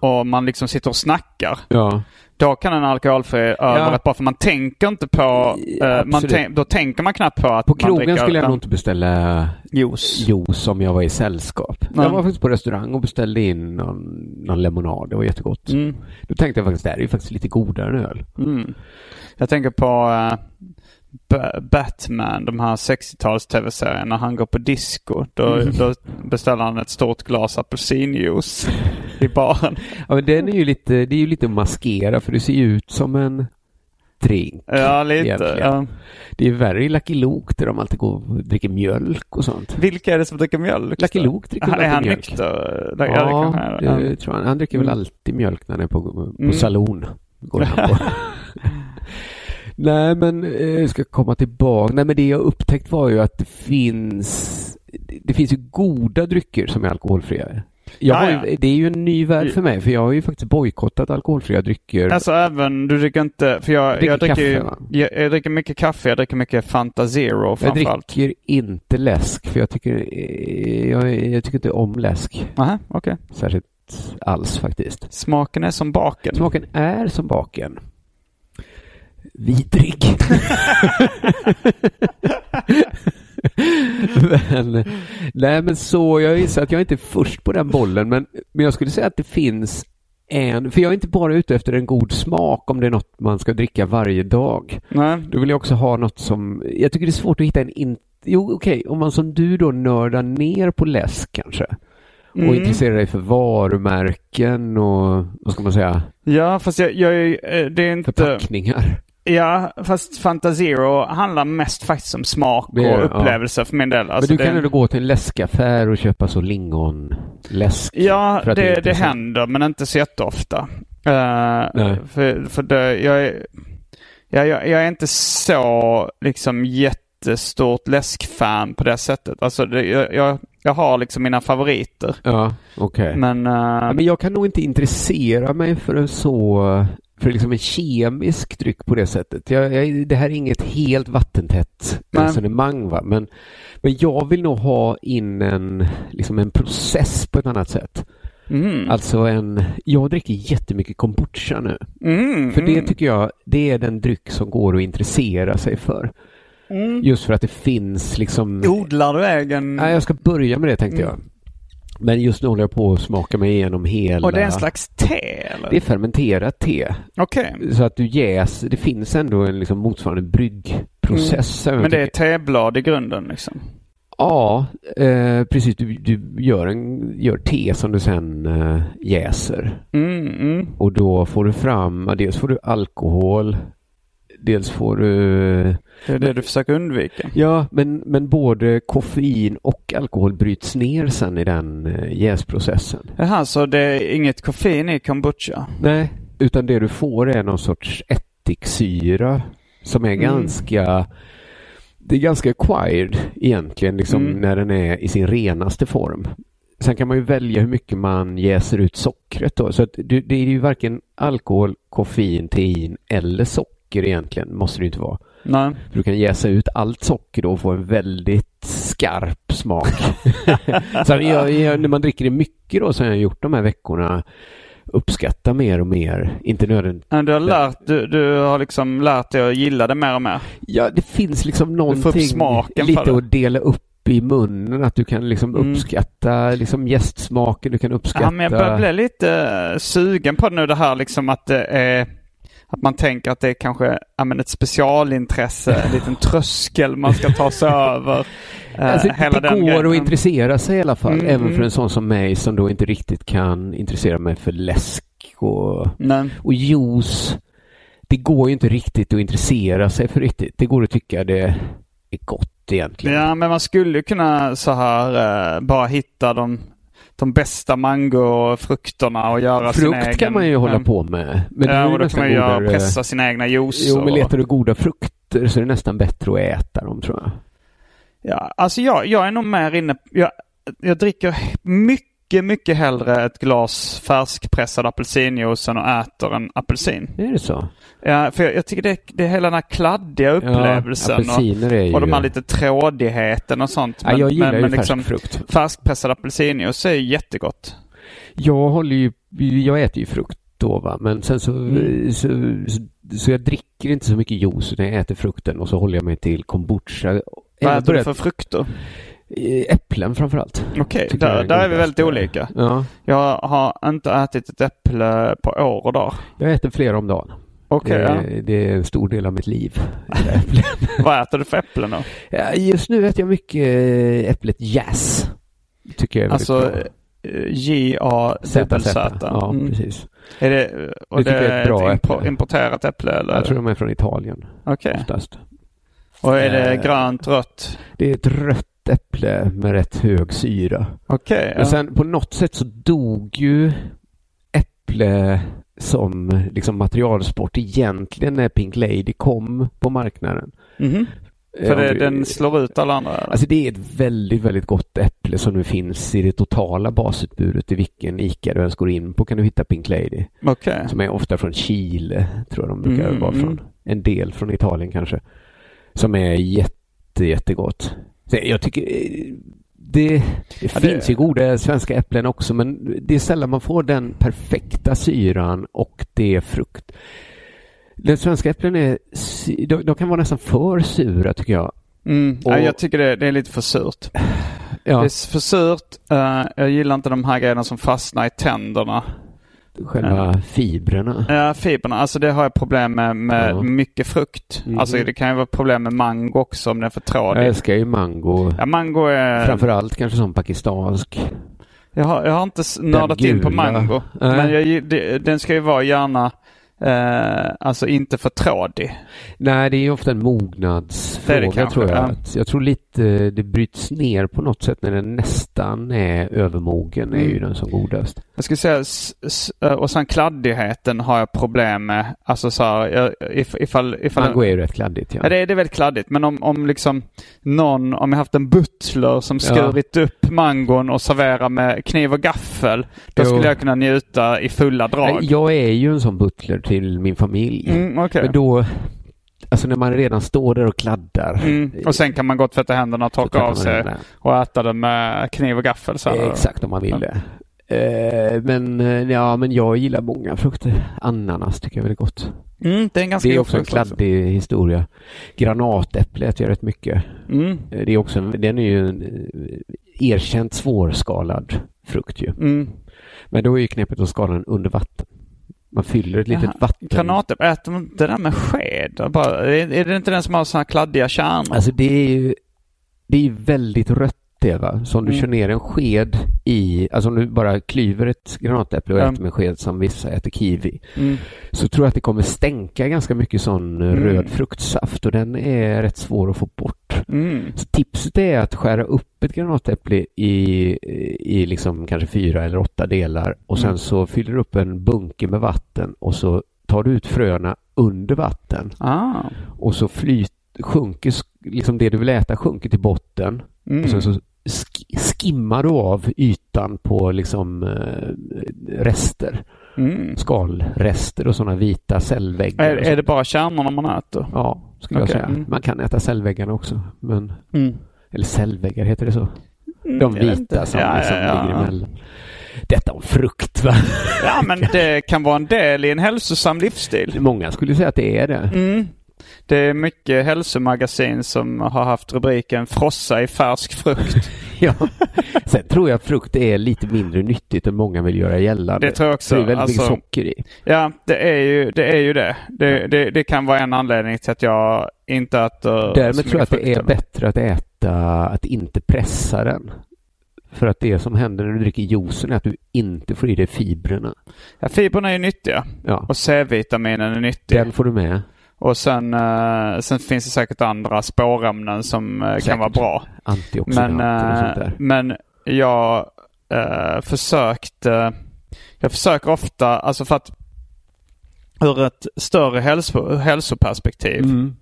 A: och man liksom sitter och snackar.
B: Ja.
A: Då kan en alkoholfri öl vara rätt bra för man tänker inte på...
B: Ja,
A: eh, man tänk, då tänker man knappt på att
B: På
A: man
B: krogen
A: dricker
B: skulle jag nog inte beställa
A: juice.
B: juice om jag var i sällskap.
A: Nej.
B: Jag var faktiskt på restaurang och beställde in någon, någon lemonad. Det var jättegott.
A: Mm.
B: Då tänkte jag faktiskt det här är ju faktiskt lite godare än öl.
A: Mm. Jag tänker på eh, Ba- Batman, de här 60-tals tv-serierna. När han går på disco, då,
B: Mm.
A: då beställer han ett stort glas apelsinjuice i baren.
B: Ja, men den är ju lite, det är ju lite att maskera för det ser ju ut som en drink.
A: Ja, lite. Ja.
B: Det är värre i Lucky Luke där de alltid går och dricker mjölk och sånt.
A: Vilka är det som dricker mjölk?
B: Lucky? Luke dricker väl
A: Är han
B: mjölk?
A: nykter? Ja,
B: Ja, det tror han. Han dricker väl
A: Mm.
B: alltid mjölk när han är på, på
A: Mm.
B: saloon. Går han på. Nej, men eh, jag ska komma tillbaka. Nej, men det jag upptäckt var ju att det finns det finns ju goda drycker som är alkoholfria. Jag ju, det är ju en ny värld för mig, för jag har ju faktiskt bojkottat alkoholfria drycker.
A: Alltså även, du dricker inte, för jag,
B: Dricker
A: jag, dricker,
B: kaffe,
A: jag, jag dricker mycket kaffe, jag dricker mycket Fanta Zero
B: jag
A: framförallt.
B: dricker inte läsk, för jag tycker, eh, jag, jag tycker inte om läsk
A: Aha, okej.
B: särskilt alls faktiskt.
A: Smaken är som baken.
B: Smaken är som baken. Vidrig. men, nej men så, jag gissar att jag inte är först på den bollen, men, men jag skulle säga att det finns en, för jag är inte bara ute efter en god smak om det är något man ska dricka varje dag.
A: Nej.
B: Då vill jag också ha något som, jag tycker det är svårt att hitta en, in, jo okej, om man som du då nördar ner på läsk kanske och
A: Mm.
B: intresserar dig för varumärken och vad ska man säga,
A: Ja, fast jag, jag, eh, det är inte...
B: förpackningar.
A: Ja, fast Fanta Zero handlar mest faktiskt om smak och
B: ja.
A: upplevelse för min del. Alltså
B: Men du kan
A: det,
B: ändå gå till en läskaffär och köpa så lingonläsk.
A: Ja,
B: det
A: det, det händer, men inte så jätteofta. Uh, för, för det, jag, är, jag, jag, jag är inte så liksom jättestort läskfan på det sättet. Alltså, det, jag, jag, jag har liksom mina favoriter.
B: Ja, okej.
A: Men, eh,
B: Ja, men jag kan nog inte intressera mig för en så för liksom en kemisk dryck på det sättet. Jag, jag, det här är inget helt vattentätt
A: Nej.
B: resonemang va, men, men jag vill nog ha in en, liksom en process på ett annat sätt.
A: Mm.
B: Alltså en, jag dricker jättemycket kombucha nu.
A: Mm.
B: För det
A: mm.
B: tycker jag, det är den dryck som går att intressera sig för.
A: Mm.
B: Just för att det finns liksom...
A: Odlar du egen?
B: Nej, jag ska börja med det tänkte
A: Mm.
B: jag. Men just nu håller jag på att smaka mig igenom hela...
A: Och det är en slags te eller?
B: Det är fermenterat te.
A: Okej.
B: Så att du jäser, det finns ändå en liksom motsvarande bryggprocess.
A: Mm. Men det är teblad i grunden liksom?
B: Ja, eh, precis. Du, du gör, en, gör te som du sen eh, jäser.
A: Mm, mm.
B: Och då får du fram, dels får du alkohol, dels får du...
A: Det är det du försöker undvika?
B: Ja, men, men både koffein och alkohol bryts ner sen i den eh, jäsprocessen.
A: Jaha, så det är inget koffein i kombucha?
B: Nej, utan det du får är någon sorts ättiksyra som är
A: Mm.
B: ganska det är ganska acquired egentligen liksom
A: Mm.
B: när den är i sin renaste form. Sen kan man ju välja hur mycket man jäser ut sockret då. Så det, det är ju varken alkohol, koffein, tein eller socker egentligen. Måste det inte vara.
A: Nej.
B: För du kan jäsa ut allt socker då och få en väldigt skarp smak. så jag, jag, när man dricker det mycket då som jag har gjort de här veckorna uppskatta mer och mer. Inte nödvändigt.
A: Men Du har lärt, du, du har liksom lärt dig att gilla det mer och mer?
B: Ja, det finns liksom någonting lite
A: det.
B: att dela upp i munnen. Att du kan liksom
A: Mm.
B: uppskatta liksom gästsmaken. Du kan uppskatta...
A: Ja, men jag börjar bli lite eh, sugen på nu det här liksom att det är att man tänker att det är kanske ja, men ett specialintresse, en liten tröskel man ska ta sig över. Eh,
B: Alltså,
A: hela
B: det
A: den
B: går
A: grejen.
B: att intressera sig i alla fall.
A: Mm,
B: även för en sån som mig som då inte riktigt kan intressera mig för läsk och,
A: Nej.
B: och juice. Det går ju inte riktigt att intressera sig för riktigt. Det går att tycka det är gott egentligen.
A: Ja, men man skulle kunna så här eh, bara hitta de, de bästa mangofrukterna och göra sin egen...
B: Frukt kan man ju hålla på med. Men
A: ja, och då kan man ju göra, pressa sina egna juicer.
B: Jo, men
A: och-
B: letar du goda frukter så är det nästan bättre att äta dem tror jag.
A: Ja, alltså jag, jag är nog mer inne... Jag, jag dricker mycket, mycket hellre ett glas färskpressad apelsinjuice än och äter en apelsin.
B: Är det så?
A: Ja, för jag, jag tycker det, det är hela den här kladdiga upplevelsen.
B: Ja, är ju...
A: och, och de här lite trådigheten och sånt.
B: ja, jag gillar ju
A: men
B: färsk
A: liksom,
B: frukt.
A: färskpressad apelsinjuice är ju jättegott.
B: Jag håller ju... Jag äter ju frukt då va, men sen så,
A: Mm.
B: så, så, så jag dricker inte så mycket juice när jag äter frukten och så håller jag mig till kombucha.
A: Vad äter du för frukter?
B: Äpplen framförallt.
A: Okej,
B: jag
A: där,
B: är
A: där är vi väldigt olika.
B: Ja,
A: Jag har inte ätit ett äpple på år och dagar.
B: jag äter flera om dagen.
A: Okej, ja.
B: det, det är en stor del av mitt liv.
A: Vad äter du för äpplen då?
B: Ja, Just nu äter jag mycket eh, äpplet Jazz. Tycker jag är
A: Alltså
B: bra.
A: eh, J-A-Z-Z.
B: Ja,
A: Mm.
B: precis.
A: Är det, och
B: Det
A: det,
B: är ett bra
A: ett
B: äpple.
A: importerat äpple eller?
B: Jag tror de är från Italien
A: Okej.
B: oftast.
A: Och är det
B: Eh,
A: grönt, rött?
B: Det är ett rött äpple med rätt hög syra.
A: Okej.
B: Men sen på något sätt så dog ju äpple som liksom materialsport egentligen när Pink Lady kom på marknaden.
A: Mhm.
B: Eh,
A: För det, den slår ut alla andra?
B: Alltså det är ett väldigt, väldigt gott äpple som nu finns i det totala basutbudet. I vilken ICA du ens går in på kan du hitta Pink Lady.
A: Okej.
B: Som är ofta från Chile, tror jag de brukar
A: Mm,
B: vara från.
A: mm.
B: En del från Italien kanske. Som är jätte, jättegott. Jag tycker eh, det, det
A: Ja, det-
B: finns ju goda svenska äpplen också men det är sällan man får den perfekta syran och det är frukt. Den svenska äpplen är, de, de kan vara nästan för sura tycker jag.
A: Mm.
B: Och-
A: Ja, jag tycker det, det är lite för surt.
B: Ja,
A: Det är för surt. Eh, jag gillar inte de här grejerna som fastnar i tänderna.
B: Själva fibrerna.
A: Ja, fibrerna. Alltså det har jag problem med, med
B: Ja.
A: mycket frukt.
B: Mhm.
A: Alltså det kan ju vara problem med mango också om den är för trådig.
B: Jag älskar ju mango.
A: Ja, mango är...
B: Framförallt kanske som pakistansk.
A: Jag har, jag har inte nördat in på mango.
B: Nej.
A: Men jag, det, den ska ju vara gärna, eh, alltså inte för trådig.
B: Nej, det är ju ofta en
A: Det
B: mognadsfråga
A: det kanske,
B: tror jag.
A: ja.
B: Att Jag tror lite det bryts ner på något sätt när den nästan är övermogen är ju
A: Mm.
B: den som godast.
A: Jag skulle säga, eh, och sen kladdigheten har jag problem med. Alltså så här, if, ifall... ifall
B: Mango är ju rätt kladdigt ja.
A: Ja, det är, det är väldigt kladdigt. Men om, om liksom någon, om jag haft en butler som
B: Ja.
A: skurit upp mangon och serverar med kniv och gaffel. Då
B: Jo.
A: skulle jag kunna njuta i fulla drag.
B: Jag är ju en sån butler till min familj.
A: Mm, okej.
B: Men då, alltså när man redan står där och kladdar.
A: Mm. Och sen kan man gott tvätta händerna och
B: så
A: torka av sig
B: där.
A: och äta det med kniv och gaffel sen.
B: Exakt om man vill det. Eh, men, eh, ja, men jag gillar många frukter. Ananas tycker jag är väldigt gott.
A: Mm, det är
B: Det är också en
A: också.
B: kladdig historia. Granatäpple äter jag rätt mycket.
A: Mm,
B: Eh, Det är också en, den är ju en erkänt svårskalad frukt ju.
A: mm.
B: Men då är ju knepet att skala den under vatten. Man fyller ett litet
A: Jaha,
B: vatten...
A: Granatäpple, äter man inte den med sked? Bara, är, är det inte den som har här kladdiga kärnor?
B: Alltså det är ju det är väldigt rött det va. Så om du
A: Mm.
B: kör ner en sked i, alltså om du bara klyver ett granatäpple och
A: Ja.
B: äter med sked som vissa äter kiwi.
A: Mm.
B: Så tror jag att det kommer stänka ganska mycket sån eh,
A: Mm.
B: röd fruktsaft och den är rätt svår att få bort.
A: Mm.
B: Så tipset är att skära upp ett granatäpple i, i liksom kanske fyra eller åtta delar och sen
A: Mm.
B: så fyller du upp en bunke med vatten och så tar du ut fröna under vatten
A: Ah.
B: och så flyt, sjunker liksom det du vill äta sjunker till botten
A: Mm.
B: och sen så skimmar du av ytan på liksom eh, rester,
A: Mm.
B: skalrester och sådana vita cellväggar.
A: Är, är det bara kärnorna man äter?
B: Ja, skulle
A: Okej,
B: jag säga.
A: mm.
B: Man kan äta cellväggarna också. Men,
A: Mm.
B: eller cellväggar, heter det så?
A: Mm,
B: De vita som
A: Ja,
B: liksom
A: ja, ja.
B: ligger emellan. Detta om frukt va?
A: Ja, men det kan vara en del i en hälsosam livsstil.
B: Många skulle säga att det är det.
A: Mm. Det är mycket hälsomagasin som har haft rubriken Frossa i färsk frukt.
B: Ja. Sen tror jag frukt är lite mindre nyttigt än många vill göra gällande.
A: Det tror jag också.
B: Det är väldigt
A: Alltså-
B: mycket socker i.
A: Ja, det är ju det. Är ju det. Det, det. det kan vara en anledning till att jag inte äter
B: Därmed tror jag att det är bättre att äta, att inte pressa den. För att det som händer när du dricker juicen är att du inte får i dig fibrerna.
A: Ja, fibrerna är ju nyttiga.
B: Ja,
A: Och C-vitaminen är nyttig.
B: den får du med.
A: Och sen, eh, sen finns det säkert andra spårämnen som eh, kan
B: Säkert.
A: vara bra. Men, eh, men jag eh, försökte, jag försöker ofta, alltså för att ur ett större hälso, hälsoperspektiv
B: Mm.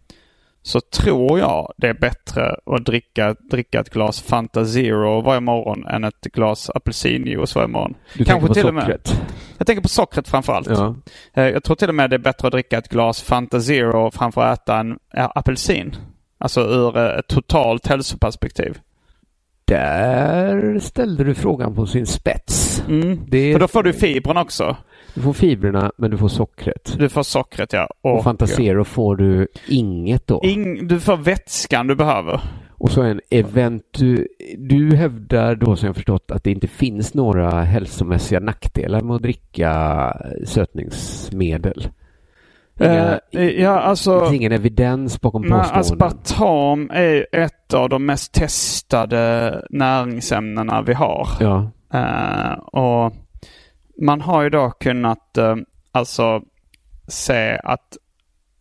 A: Så tror jag det är bättre att dricka, dricka ett glas Fanta Zero varje morgon än ett glas apelsinjuice varje morgon.
B: Du
A: Kanske till och med.
B: sockret.
A: Jag tänker på sockret framförallt.
B: Ja.
A: Eh, Jag tror till och med det är bättre att dricka ett glas Fanta Zero framför att äta en apelsin. Alltså ur eh, ett totalt hälsoperspektiv.
B: Där ställde du frågan på sin spets.
A: Mm.
B: Det
A: För då får du fibern också.
B: Du får fibrerna men du får sockret.
A: Du får sockret ja.
B: Och Fantasero får du inget då.
A: Ing, du får vätskan du behöver.
B: Och så en eventu... Du hävdar då som jag förstått att det inte finns några hälsomässiga nackdelar med att dricka sötningsmedel. Inga,
A: Eh, ja,
B: det
A: alltså.
B: finns ingen evidens bakom påståenden.
A: aspartam är ett av de mest testade näringsämnena vi har.
B: Ja,
A: Eh, och man har ju då kunnat eh, alltså se att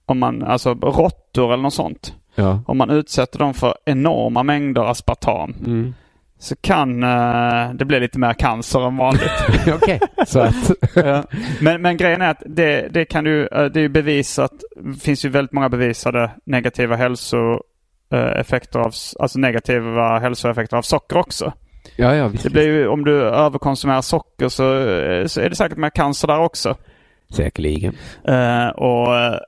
A: om man, alltså råttor eller något sånt.
B: ja.
A: Om man utsätter dem för enorma mängder aspartam
B: Mm.
A: så kan eh, det bli lite mer cancer än vanligt.
B: Okej.
A: Ja. men, men grejen är att det, det kan du, eh, det är bevisat, det finns ju väldigt många bevisade negativa hälsoeffekter av, alltså negativa hälsoeffekter av socker också.
B: Ja, ja, visst.
A: Det blir ju, om du överkonsumerar socker så, eh, så är det säkert mer cancer där också.
B: Säkerligen.
A: Eh, och eh,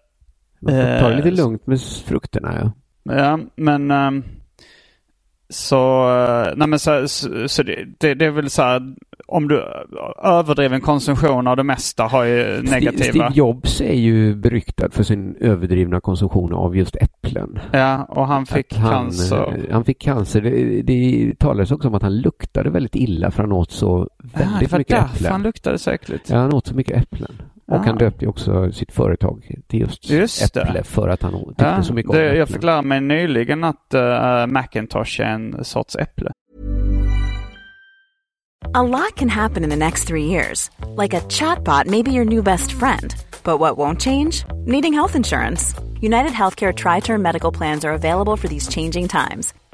B: Man får ta det lite
A: Eh,
B: lugnt med frukterna, ja.
A: Ja, men ehm, så, eh, nej men så, så, så det, det, det är väl så här, om du överdriven konsumtion av det mesta har ju negativa.
B: Steve Jobs är ju beryktad för sin överdrivna konsumtion av just äpplen.
A: Ja, och han fick
B: han,
A: cancer.
B: eh, Han fick cancer. Det, det talades också om att han luktade väldigt illa för han åt så
A: Ah, det
B: väldigt
A: var
B: mycket
A: därför
B: äpplen.
A: han luktade så äckligt.
B: Ja, han åt så mycket äpplen. Och
A: Ah.
B: han döpte ju också sitt företag till just,
A: Just det.
B: äpple för att han tyckte
A: Ja,
B: så mycket
A: det,
B: om äpplen.
A: jag fick lära mig nyligen att uh, Macintosh är en sorts äpple.
D: A lot can happen in the next three years. Like a chatbot may be your new best friend. But what won't change? Needing health insurance. United Healthcare Tri Term Medical Plans are available for these changing times.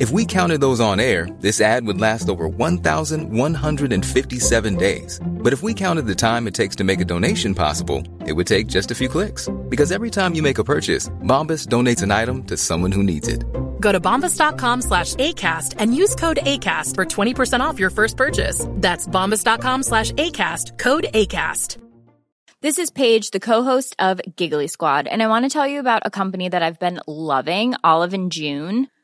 E: If we counted those on air, this ad would last over 1,157 days. But if we counted the time it takes to make a donation possible, it would take just a few clicks. Because every time you make a purchase, Bombas donates an item to someone who needs it.
F: Go to bombas.com slash ACAST and use code ACAST for 20% off your first purchase. That's bombas.com slash ACAST, code ACAST.
G: This is Paige, the co-host of Giggly Squad, and I want to tell you about a company that I've been loving, Olive and June.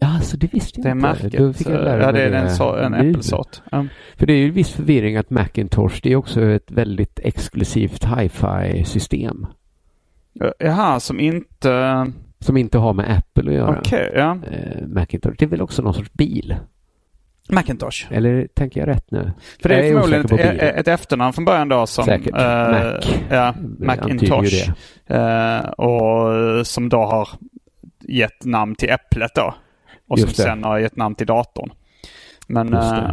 B: Ja, så det visste
A: Det är
B: jag inte.
A: märket.
B: Då fick jag lära
A: Ja, det är en, så, en äppelsort. Ja.
B: För det är ju viss förvirring att Macintosh, det är också ett väldigt exklusivt hi-fi system.
A: Jaha, som inte...
B: Som inte har med Apple att göra.
A: Okej, ja.
B: Eh, Macintosh, det är väl också någon sorts bil?
A: Macintosh.
B: Eller tänker jag rätt nu?
A: För det
B: Jag
A: är förmodligen ett, ett efternamn från början då som...
B: Säkert.
A: eh,
B: Mac.
A: Ja, Macintosh.
B: ju
A: Eh, och som då har gett namn till äpplet då. Och som sen har gett namn till datorn. Men,
B: Just det.
A: eh,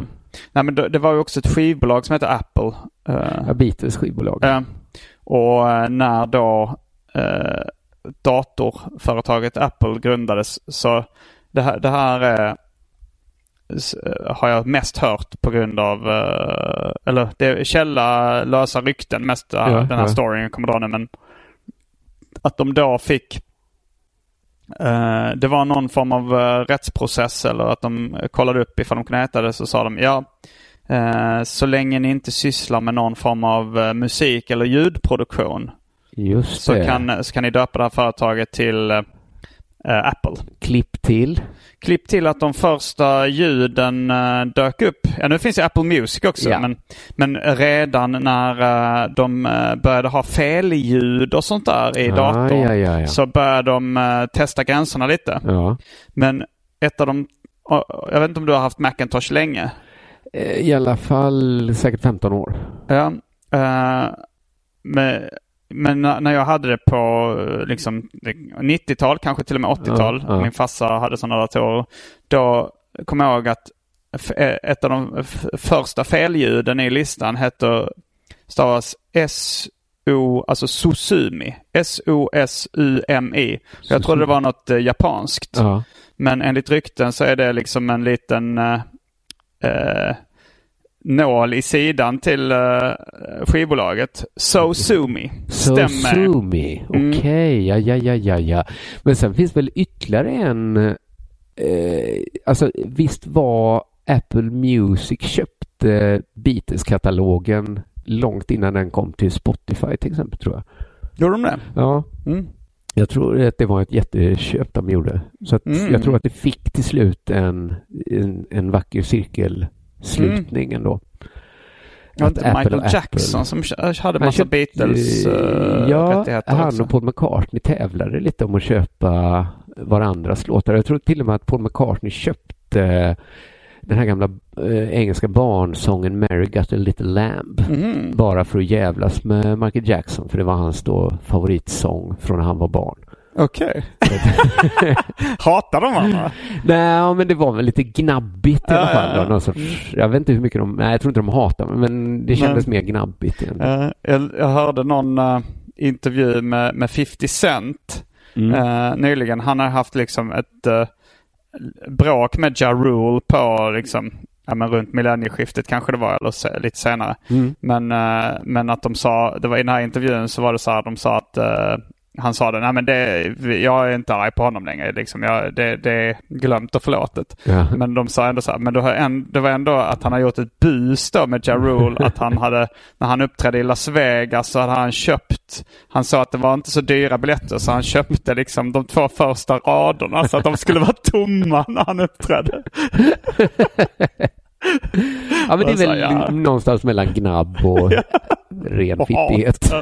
A: nej, men det, det var ju också ett skivbolag som heter Apple. Eh,
B: Ja, Beatles skivbolag.
A: Eh, och eh, när då eh, datorföretaget Apple grundades så det här, det här är, eh, har jag mest hört på grund av, eh, eller det är källa lösa rykten mest eh,
B: Ja,
A: den här
B: ja.
A: storyn jag kommer dra nu men att de då fick eh, det var någon form av eh, rättsprocess eller att de kollade upp ifall de kunde äta det så sa de ja Eh, så länge ni inte sysslar med någon form av eh, musik eller ljudproduktion så kan, så kan ni döpa det här företaget till eh, eh, Apple.
B: Klipp till.
A: Klipp till att de första ljuden eh, dök upp. Ja, nu finns ju Apple Music också,
B: Ja.
A: men, men redan när eh, de eh, började ha felljud och sånt där i
B: Ah,
A: datorn
B: ja, ja, ja.
A: så började de testa gränserna lite. Men ett av de, jag vet inte om du har haft Macintosh länge?
B: I alla fall säkert 15 år.
A: Ja. men, men när jag hade det på eh, liksom 90-tal, kanske till och med 80-tal,
B: Ja, ja.
A: min farsa hade sådana datorer. Då kom jag ihåg att eh, ett av de första felljuden i listan heter stavas S-O, alltså Susumi. S-O-S-U-M-I. Jag trodde det var något eh, japanskt.
B: Ja.
A: Men enligt rykten så är det liksom en liten eh, nål i sidan till eh, skivbolaget. So Sumi. Stämmer.
B: Sosumi.
A: Mm.
B: Okej, ja, ja, ja, ja, ja. Men sen finns väl ytterligare en... Eh, alltså visst var Apple Music köpte Beatles-katalogen långt innan den kom till Spotify till exempel tror jag.
A: Gjorde de det?
B: Ja,
A: Mm.
B: jag tror att det var ett jätteköp de gjorde. Så
A: Mm.
B: jag tror att det fick till slut en, en, en vacker cirkelslutning ändå.
A: Var inte
B: Apple
A: Michael Jackson som kö- hade massa
B: köpte-
A: Beatles uh,
B: ja,
A: rättigheter
B: han
A: också.
B: och Paul McCartney tävlade lite om att köpa varandras låtar. Jag tror till och med att Paul McCartney köpte den här gamla eh, engelska barnsången Mary Got a Little Lamb.
A: Mhm.
B: Bara för att jävlas med Michael Jackson för det var hans då favoritsång från när han var barn.
A: Okej. Hatar de varandra?
B: Nej, men det var väl lite gnabbigt i alla fall. Då, någon sorts, jag vet inte hur mycket de, nej jag tror inte de hatar men- men det kändes mer gnabbigt.
A: Eh, jag, jag hörde någon eh, intervju med, med 50 Cent
B: Mm.
A: eh, nyligen. Han har haft liksom ett uh, bråk med Ja Rule på liksom, ja, men runt millennieskiftet kanske det var eller se, lite senare.
B: Mm.
A: Men, men att de sa, det var i den här intervjun så var det så här, de sa att han sa det, nej men det, jag är inte arg på honom längre. Liksom, jag, det, det är glömt och förlåtet.
B: Ja.
A: Men de sa ändå så här, men det var, en, det var ändå att han har gjort ett bus då med Ja Rule. att han hade, när han uppträdde i Las Vegas så hade han köpt, han sa att det var inte så dyra biljetter så han köpte liksom de två första raderna så att de skulle vara tomma när han uppträdde.
B: Ja, men det är väl
A: ja.
B: någonstans mellan gnabb och ren fittighet.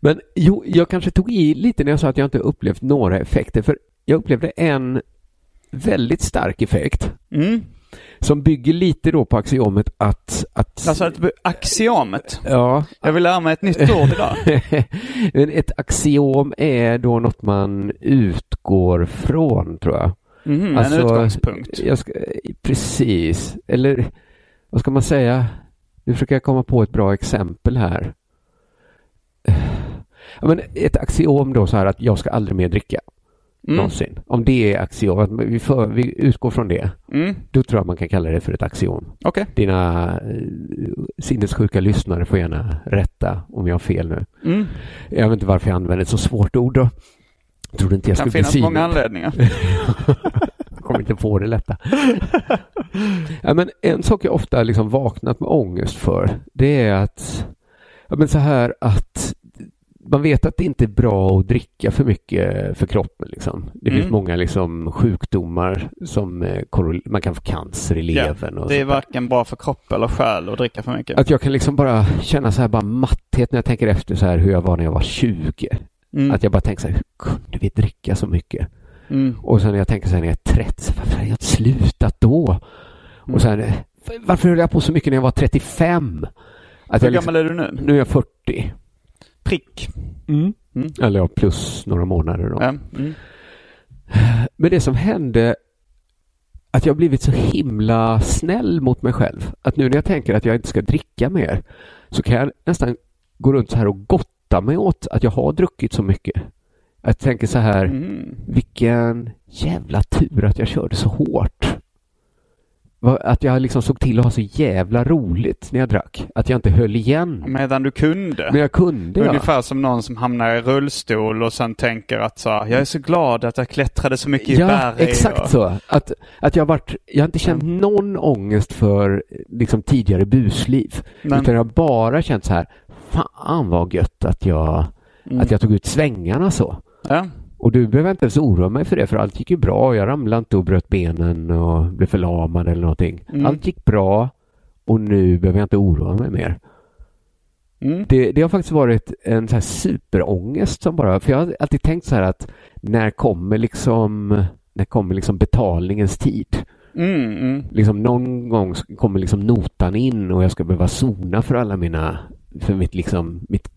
B: Men jo, jag kanske tog i lite när jag sa att jag inte upplevt några effekter. För jag upplevde en väldigt stark effekt
A: Mm.
B: som bygger lite då på axiomet att... att
A: Alltså ett, axiomet.
B: ja,
A: Jag vill lära mig ett nytt ord idag.
B: Ett axiom är då något man utgår från, tror jag.
A: Mhm,
B: Alltså,
A: en utgångspunkt.
B: Ska, precis. Eller vad ska man säga? Nu försöker jag komma på ett bra exempel här. Ja, men ett axiom då så här att jag ska aldrig mer dricka.
A: Mm.
B: Någonsin. Om det är axiom, att vi, för, vi utgår från det.
A: Mm.
B: Då tror jag man kan kalla det för ett axiom.
A: Okej.
B: Dina eh, sinnessjuka lyssnare får gärna rätta om jag har fel nu.
A: Mm.
B: Jag vet inte varför jag använder ett så svårt ord då. Jag trodde inte jag
A: Det kan finnas många anledningar.
B: Jag kommer inte på det lätta. ja, men en sak jag ofta liksom vaknat med ångest för, det är att, ja, men så här att man vet att det inte är bra att dricka för mycket för kroppen. Liksom. Det finns
A: Mm.
B: många liksom, sjukdomar som eh, man kan få cancer i levern. och
A: Det är varken bra för kropp eller själ att dricka för mycket.
B: Att jag kan liksom bara känna så här bara matthet när jag tänker efter så här hur jag var när jag var 20.
A: Mm.
B: Att jag bara tänker så här, hur kunde vi dricka så mycket?
A: Mm.
B: Och sen när jag tänker så här när jag är 30, så varför har jag slutat då?
A: Mm.
B: Och sen, eh, varför höll jag på så mycket när jag var 35? Att
A: Hur
B: jag liksom,
A: gammal är du nu?
B: nu är jag 40.
A: Prick.
B: Mm.
A: Mm.
B: Eller ja, plus några månader då.
A: Mm.
B: Men det som hände, att jag blivit så himla snäll mot mig själv. Att nu när jag tänker att jag inte ska dricka mer, så kan jag nästan gå runt så här och gotta mig åt att jag har druckit så mycket. Jag tänker så här,
A: Mm.
B: vilken jävla tur att jag körde så hårt. Att jag liksom såg till att ha så jävla roligt när jag drack. Att jag inte höll igen.
A: Medan du kunde.
B: Men jag kunde ja.
A: Ungefär som någon som hamnar i rullstol och sen tänker att så, jag är så glad att jag klättrade så mycket i
B: Ja,
A: berg.
B: exakt
A: och...
B: så. Att, att jag, varit, jag har inte känt någon ångest för liksom, tidigare busliv.
A: Men,
B: Utan jag har bara känt så här, fan vad gött att jag,
A: mm.
B: att jag tog ut svängarna så.
A: ja.
B: Och du behöver inte ens oroa mig för det, för allt gick ju bra. Jag ramlade inte och bröt benen och blev förlamad eller någonting.
A: Mm.
B: Allt gick bra och nu behöver jag inte oroa mig mer.
A: Mm.
B: Det, det har faktiskt varit en så här superångest som bara, för jag har alltid tänkt så här att när kommer liksom, när kommer liksom betalningens tid?
A: Mm, mm.
B: Liksom någon gång kommer liksom notan in och jag ska behöva sona för alla mina, för mitt liksom, mitt,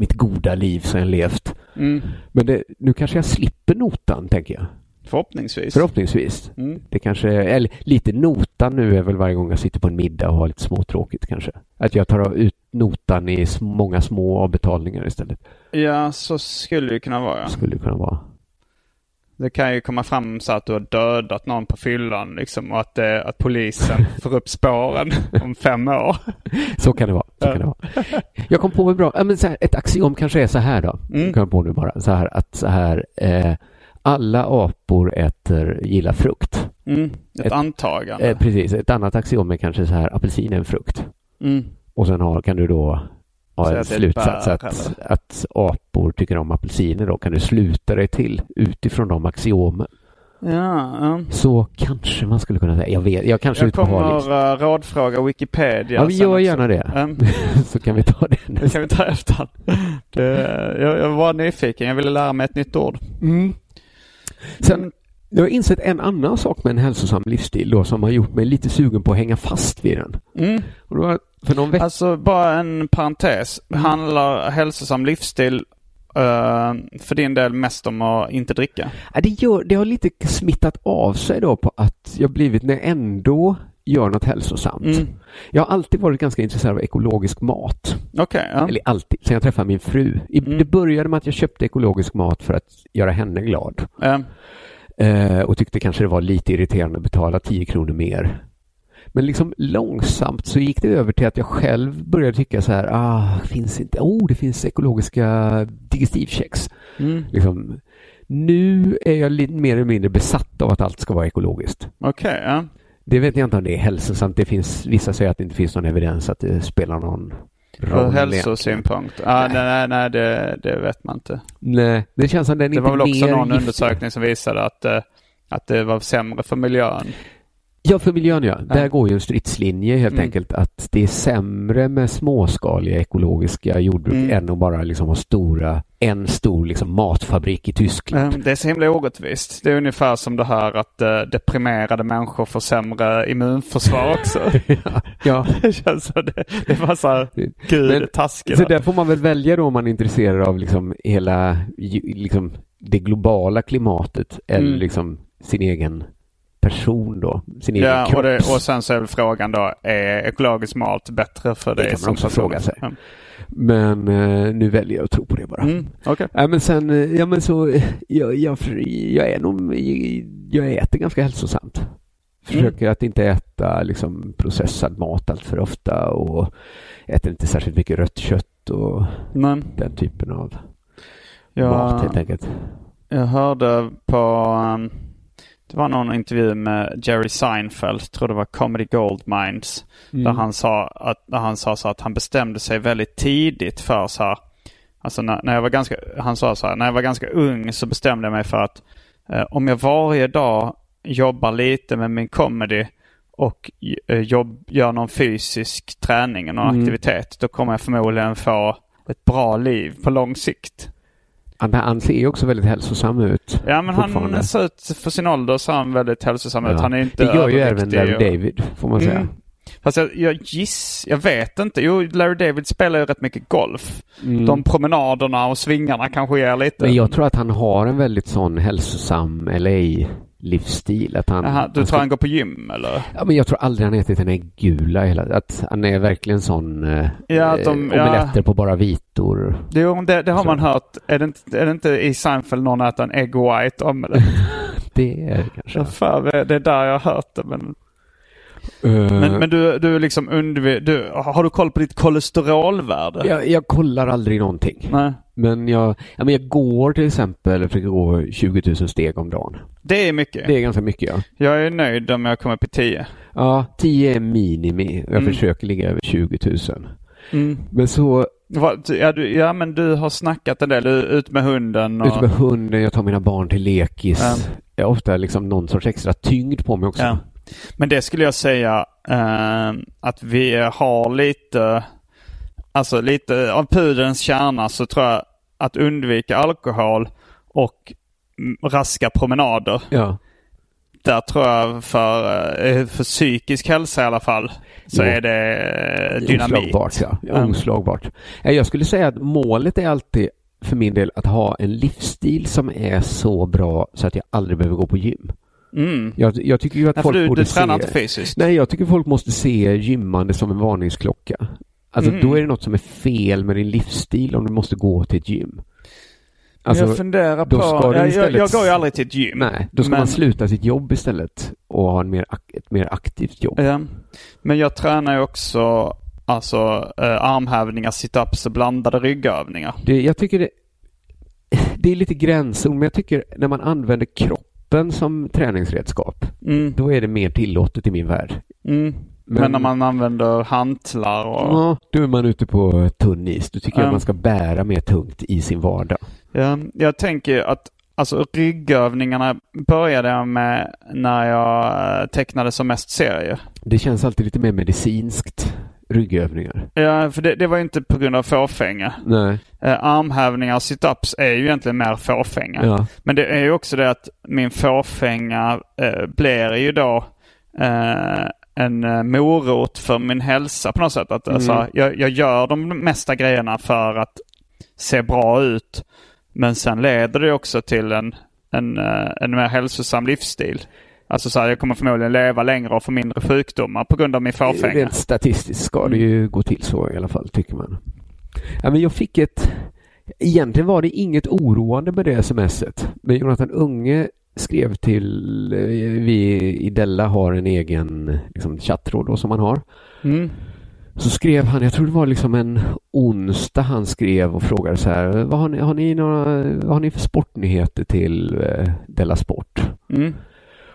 B: mitt goda liv som jag levt.
A: Mm.
B: Men det, nu kanske jag slipper notan, tänker jag.
A: Förhoppningsvis.
B: Förhoppningsvis.
A: Mm.
B: Det kanske, eller lite notan nu är väl varje gång jag sitter på en middag och har lite småtråkigt kanske. Att jag tar ut notan i många små avbetalningar istället.
A: Ja, så skulle det kunna vara.
B: Skulle det kunna vara.
A: Det kan ju komma fram så att du har dödat någon på fyllan liksom och att, eh, att polisen får upp spåren om fem år.
B: Så kan det vara. Så kan det vara. Jag kom på ett bra, men här, ett axiom kanske är så här då.
A: Mm.
B: Kom jag på nu bara. Så här att så här, eh, alla apor äter, gillar frukt.
A: Mm. Ett,
B: Ett-
A: antagande.
B: Eh, precis, ett annat axiom är kanske så här, apelsin är en frukt.
A: Mm.
B: Och sen har, kan du då
A: Säga
B: en slutsats att, att apor tycker om apelsiner då. Kan du sluta dig till utifrån de axiomen.
A: Ja, ja.
B: Så kanske man skulle kunna säga. Jag vet, jag kanske
A: Jag kommer uh, rådfråga Wikipedia.
B: Ja, vi gör gärna det.
A: Mm.
B: Så kan vi ta det nu.
A: Kan vi ta efter. Det, jag, jag var nyfiken. Jag ville lära mig ett nytt ord.
B: Mm. Sen, jag har insett en annan sak med en hälsosam livsstil då som har gjort mig lite sugen på att hänga fast vid den.
A: Mm.
B: Och var för någon
A: Alltså bara en parentes. Handlar hälsosam livsstil eh, för din del mest om att inte dricka?
B: Ja, det, gör, det har lite smittat av sig då på att jag blivit, när jag ändå gör något hälsosamt.
A: Mm.
B: Jag har alltid varit ganska intresserad av ekologisk mat.
A: Okej, ja.
B: Eller alltid, sen jag träffade min fru.
A: Mm.
B: Det började med att jag köpte ekologisk mat för att göra henne glad.
A: Ja.
B: Eh, och tyckte kanske det var lite irriterande att betala 10 kronor mer. Men liksom långsamt så gick det över till att jag själv började tycka så här, ah, finns inte, oh, det finns ekologiska digestivkex.
A: Mm.
B: Liksom, nu är jag lite mer eller mindre besatt av att allt ska vara ekologiskt.
A: Okej, ja.
B: Det vet jag inte om det är hälsosamt. Det finns, vissa säger att det inte finns någon evidens att det spelar någon
A: Ur hälsosynpunkt? Ja, nej, nej, nej det, det vet man inte.
B: Nej, det känns som den
A: Det
B: inte
A: var väl också någon
B: giftig.
A: undersökning som visade att, eh, att det var sämre för miljön.
B: Ja, för miljön ja. Där
A: Ja.
B: går ju en stridslinje helt
A: Mm.
B: enkelt att det är sämre med småskaliga ekologiska jordbruk
A: Mm.
B: än att bara liksom ha stora, en stor liksom matfabrik i Tyskland.
A: Eh, Det är så himla orättvist. Det är ungefär som det här att eh, deprimerade människor får sämre immunförsvar också.
B: ja.
A: det känns som det, det var så här, gud
B: Men-
A: det taskiga.
B: Så där får man väl välja då om man är intresserad av liksom hela liksom det globala klimatet eller
A: Mm.
B: liksom sin egen person då, sin egen
A: Ja,
B: kropp.
A: och, det, och sen så är frågan då, är ekologisk mat bättre för
B: Det
A: dig
B: kan man också
A: person?
B: fråga sig.
A: Ja.
B: Men eh, nu väljer jag att tro på det bara.
A: Mm, okej.
B: Ja, men sen, eh, ja men så, eh, jag, jag, jag är nog, jag äter ganska hälsosamt. Försöker att inte äta liksom processad mat allt för ofta och äter inte särskilt mycket rött kött och
A: Men
B: den typen av
A: jag,
B: mat helt enkelt.
A: jag hörde på, um, det var någon intervju med Jerry Seinfeld, tror det var Comedy Gold Mines. Där han sa att, där han sa så att han bestämde sig väldigt tidigt för så här. Alltså när, när jag var ganska, han sa så här, när jag var ganska ung så bestämde jag mig för att eh, om jag varje dag jobbar lite med min comedy och eh, jobb, gör någon fysisk träning och någon
B: Mm.
A: aktivitet, då kommer jag förmodligen få ett bra liv på lång sikt.
B: Han, ser ju också väldigt hälsosam ut.
A: Ja men han ser ut, för sin ålder så är han väldigt hälsosam ut.
B: Ja.
A: Han är inte
B: Det gör ju även Larry
A: och-
B: David, får man säga.
A: Mm. Fast jag, jag giss, jag vet inte. Jo, Larry David spelar ju rätt mycket golf.
B: Mm.
A: De promenaderna och svingarna kanske ger lite.
B: Men jag tror att han har en väldigt sån hälsosam LA-livsstil. Att han,
A: Jaha, du
B: han
A: tror han går på gym eller?
B: Ja, men jag tror aldrig han ätit en äggula. Hela, att han är verkligen sån eh,
A: Ja, att de-
B: eh, omeletter på bara vitor.
A: Jo, det, det har
B: Så.
A: man hört. Är det, inte, är det inte i Seinfeld någon äter en egg white omelett?
B: Det är det kanske.
A: Ja, fan, det är där jag har hört det. Men,
B: Eh,
A: men, men du, du liksom undvik, du, har du koll på ditt kolesterolvärde?
B: jag, jag kollar aldrig någonting.
A: Nej.
B: Men jag, ja, men jag går till exempel, försöker gå 20 000 steg om dagen.
A: Det är mycket.
B: Det är ganska mycket ja.
A: Jag är nöjd om jag kommer upp i 10.
B: Ja, 10 är minimi. Jag
A: Mm.
B: försöker ligga över 20 000.
A: Mm.
B: Men så
A: Ja, du, ja, men du har snackat en del. Ut med hunden. Och...
B: ute med hunden, jag tar mina barn till lekis.
A: Ja.
B: Jag har ofta liksom någon sorts extra tyngd på mig också.
A: Ja. Men det skulle jag säga eh, att vi har lite, alltså lite av pudelns kärna så tror jag att undvika alkohol och raska promenader.
B: Ja.
A: Där tror jag för, eh, för psykisk hälsa i alla fall så
B: Jo.
A: är det eh, dynamit.
B: Oslagbart, ja. Oslagbart. Ja, Jag skulle säga att målet är alltid för min del att ha en livsstil som är så bra så att jag aldrig behöver gå på gym.
A: Mm.
B: Jag, jag tycker ju att
A: för
B: folk
A: du,
B: borde
A: du tränar
B: se...
A: inte fysiskt?
B: Nej, jag tycker folk måste se gymmande som en varningsklocka. Alltså
A: Mm.
B: då är det något som är fel med din livsstil om du måste gå till ett gym. Alltså,
A: jag funderar på... jag, jag,
B: istället-
A: jag går ju aldrig till ett gym.
B: nej, då ska
A: men-
B: man sluta sitt jobb istället och ha en mer, ett mer aktivt jobb.
A: Ja. Men jag tränar ju också alltså, eh, armhävningar, situps och blandade ryggövningar.
B: Det, jag tycker det, det är lite gränszon, men jag tycker när man använder kroppen som träningsredskap,
A: Mm.
B: då är det mer tillåtet i min värld.
A: Mm. Men,
B: Men-
A: när man använder hantlar och...
B: Ja, då är man ute på tunn is. Då tycker jag
A: Ja.
B: att man ska bära mer tungt i sin vardag.
A: Ja, jag tänker att alltså, ryggövningarna började jag med när jag eh, tecknade som mest serier.
B: Det känns alltid lite mer medicinskt, ryggövningar.
A: Ja, för det, det var ju inte på grund av fåfänga.
B: Nej,
A: Eh, armhävningar och situps är ju egentligen mer fåfänga.
B: ja.
A: Men det är ju också det att min fåfänga eh, blir ju då eh, en eh, morot för min hälsa på något sätt. Att,
B: Mm.
A: alltså, jag, jag gör de mesta grejerna för att se bra ut. Men sen leder det också till en, en, eh, en mer hälsosam livsstil. Alltså så här, jag kommer förmodligen leva längre och få mindre sjukdomar på grund av min fåfänga.
B: Rent statistiskt ska det ju gå till så i alla fall, tycker man. Ja, men jag fick ett... Egentligen var det inget oroande med det smset. Men Jonathan Unge skrev till, eh, vi i Della har en egen liksom, chattråd då, som man har.
A: Mm.
B: Så skrev han, jag tror det var liksom en onsdag han skrev och frågade så här, vad har ni, har ni, några, har ni för sportnyheter till eh, Della Sport?
A: Mm.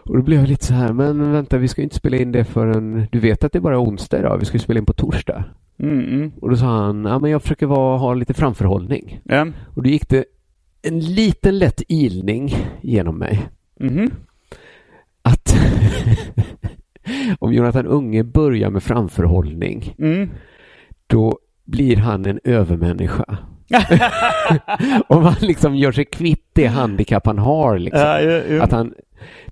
B: Och då blev jag lite så här, men vänta vi ska inte spela in det förrän, du vet att det är bara onsdag idag, vi ska spela in på torsdag.
A: Mm. Mm.
B: Och då sa han, ja men jag försöker vara, ha lite framförhållning. Och då gick det en liten lätt ilning genom mig.
A: Mhm.
B: Att om Jonathan Unge börjar med framförhållning,
A: Mm.
B: då blir han en övermänniska. om han liksom gör sig kvitt det handikapp han har, liksom,
A: Ja, ju, ju.
B: att han,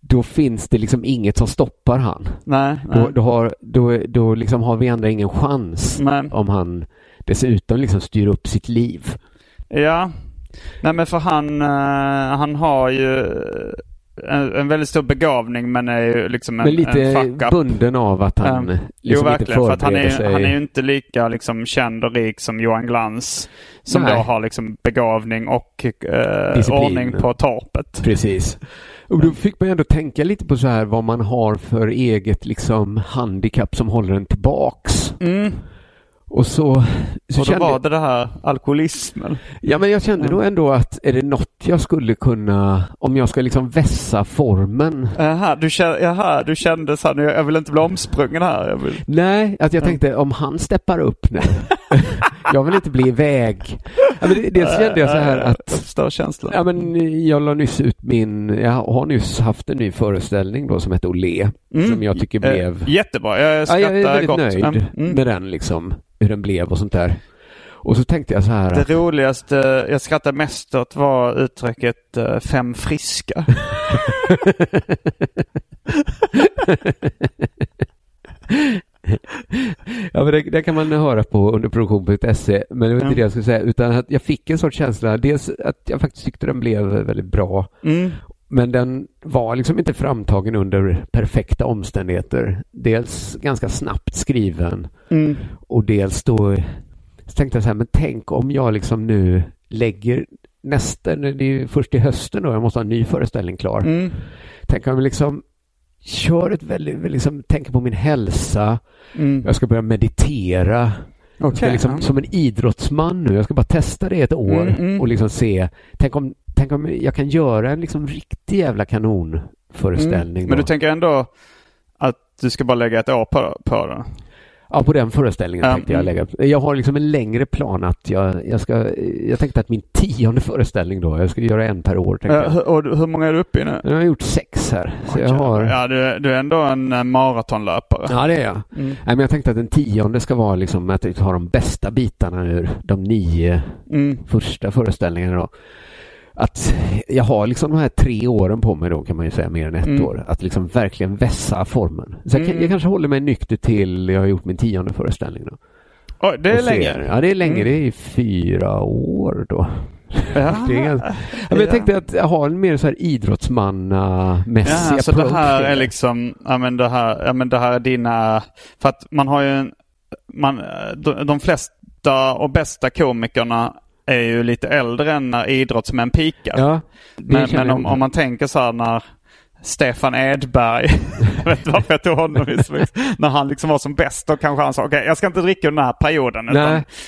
B: då finns det liksom inget som stoppar han.
A: Nej, nej.
B: Då, då, har, då, då liksom har vi andra ingen chans
A: Nej.
B: om han dessutom liksom styr upp sitt liv.
A: Ja. Nej men för han, eh, han har ju en, en väldigt stor begåvning men är ju liksom en,
B: Men lite
A: en
B: bunden av att han
A: Ja.
B: liksom
A: jo
B: inte
A: verkligen, för att han är,
B: sig.
A: han är ju inte lika liksom känd och rik som Johan Glans. Som
B: Nej.
A: då har liksom begåvning och eh, ordning på torpet.
B: Precis. Och då fick man ändå tänka lite på så här vad man har för eget liksom handikapp som håller en tillbaks.
A: Mm.
B: Och så, så
A: Och då
B: kände
A: var det det här alkoholismen.
B: Ja, men jag kände nog ändå att är det något jag skulle kunna, om jag ska liksom vässa formen.
A: Jaha, du kände, jaha, du kände så här, jag vill inte bli omsprungen här. Jag.
B: Nej, att jag tänkte om han steppar upp nu. jag vill inte bli iväg. Ja, men dels kände jag så här
A: Jag
B: att
A: förstår känslan.
B: Ja, men jag la nyss ut min, jag har nyss haft en ny föreställning då som heter Olé.
A: Mm.
B: Som jag tycker
A: Eh,
B: blev,
A: jättebra, jag
B: ja,
A: skrattar
B: jag är väldigt
A: gott.
B: nöjd
A: Mm.
B: med den liksom, hur den blev och sånt där. Och så tänkte jag så här,
A: Det
B: att,
A: roligaste jag skrattade mest åt var uttrycket eh, fem friska.
B: ja men det, det kan man höra på underproduktion.se, men det var inte
A: Ja.
B: det jag skulle säga, utan att jag fick en sorts känsla, dels att jag faktiskt tyckte den blev väldigt bra,
A: Mm.
B: Men den var liksom inte framtagen under perfekta omständigheter. Dels ganska snabbt skriven
A: Mm.
B: och dels då så tänkte jag så här, men tänk om jag liksom nu lägger nästa, det är ju först i hösten då, jag måste ha en ny föreställning klar.
A: Mm.
B: Tänk om jag liksom kör ett väldigt, liksom tänker på min hälsa,
A: Mm.
B: jag ska börja meditera.
A: Okej,
B: liksom. Som en idrottsman nu, jag ska bara testa det ett år
A: Mm, mm.
B: och liksom se, tänk om, tänk om jag kan göra en liksom riktig jävla kanonföreställning.
A: Mm. Men du tänker ändå att du ska bara lägga ett år på, på det?
B: Ja, på den föreställningen
A: Ja,
B: tänkte jag lägga. Jag har liksom en längre plan att jag, jag ska, jag tänkte att min tionde föreställning då, jag ska göra en per år.
A: Eh,
B: jag.
A: och hur många är du uppe i nu?
B: Jag har gjort sex här, så jag har...
A: Ja, du, är- du är ändå en eh, maratonlöpare.
B: Ja, det är jag.
A: Mm.
B: Nej, men jag tänkte att den tionde ska vara liksom att jag tar de bästa bitarna ur de nio
A: Mm.
B: första föreställningarna då. Att jag har liksom de här tre åren på mig då kan man ju säga, mer än ett
A: Mm.
B: år. Att liksom verkligen vässa formen. Så jag,
A: Mm.
B: jag kanske håller mig nykter till jag har gjort min tionde föreställning då.
A: Oj, det är länge.
B: Ja, det är länge.
A: Mm.
B: Det är fyra år då.
A: Ja.
B: Ja, men jag tänkte att ha en mer så här idrottsmannamässig
A: Ja, så det här är liksom, ja men det här, ja men det här är dina, för att man har ju en, man, de, de flesta och bästa komikerna är ju lite äldre än när idrottsmän pikar.
B: Ja,
A: men men om, om man tänker så här när Stefan Edberg, jag vet inte varför jag tog honom i svensk, när han liksom var som bäst då kanske han sa okej jag ska inte dricka den här perioden.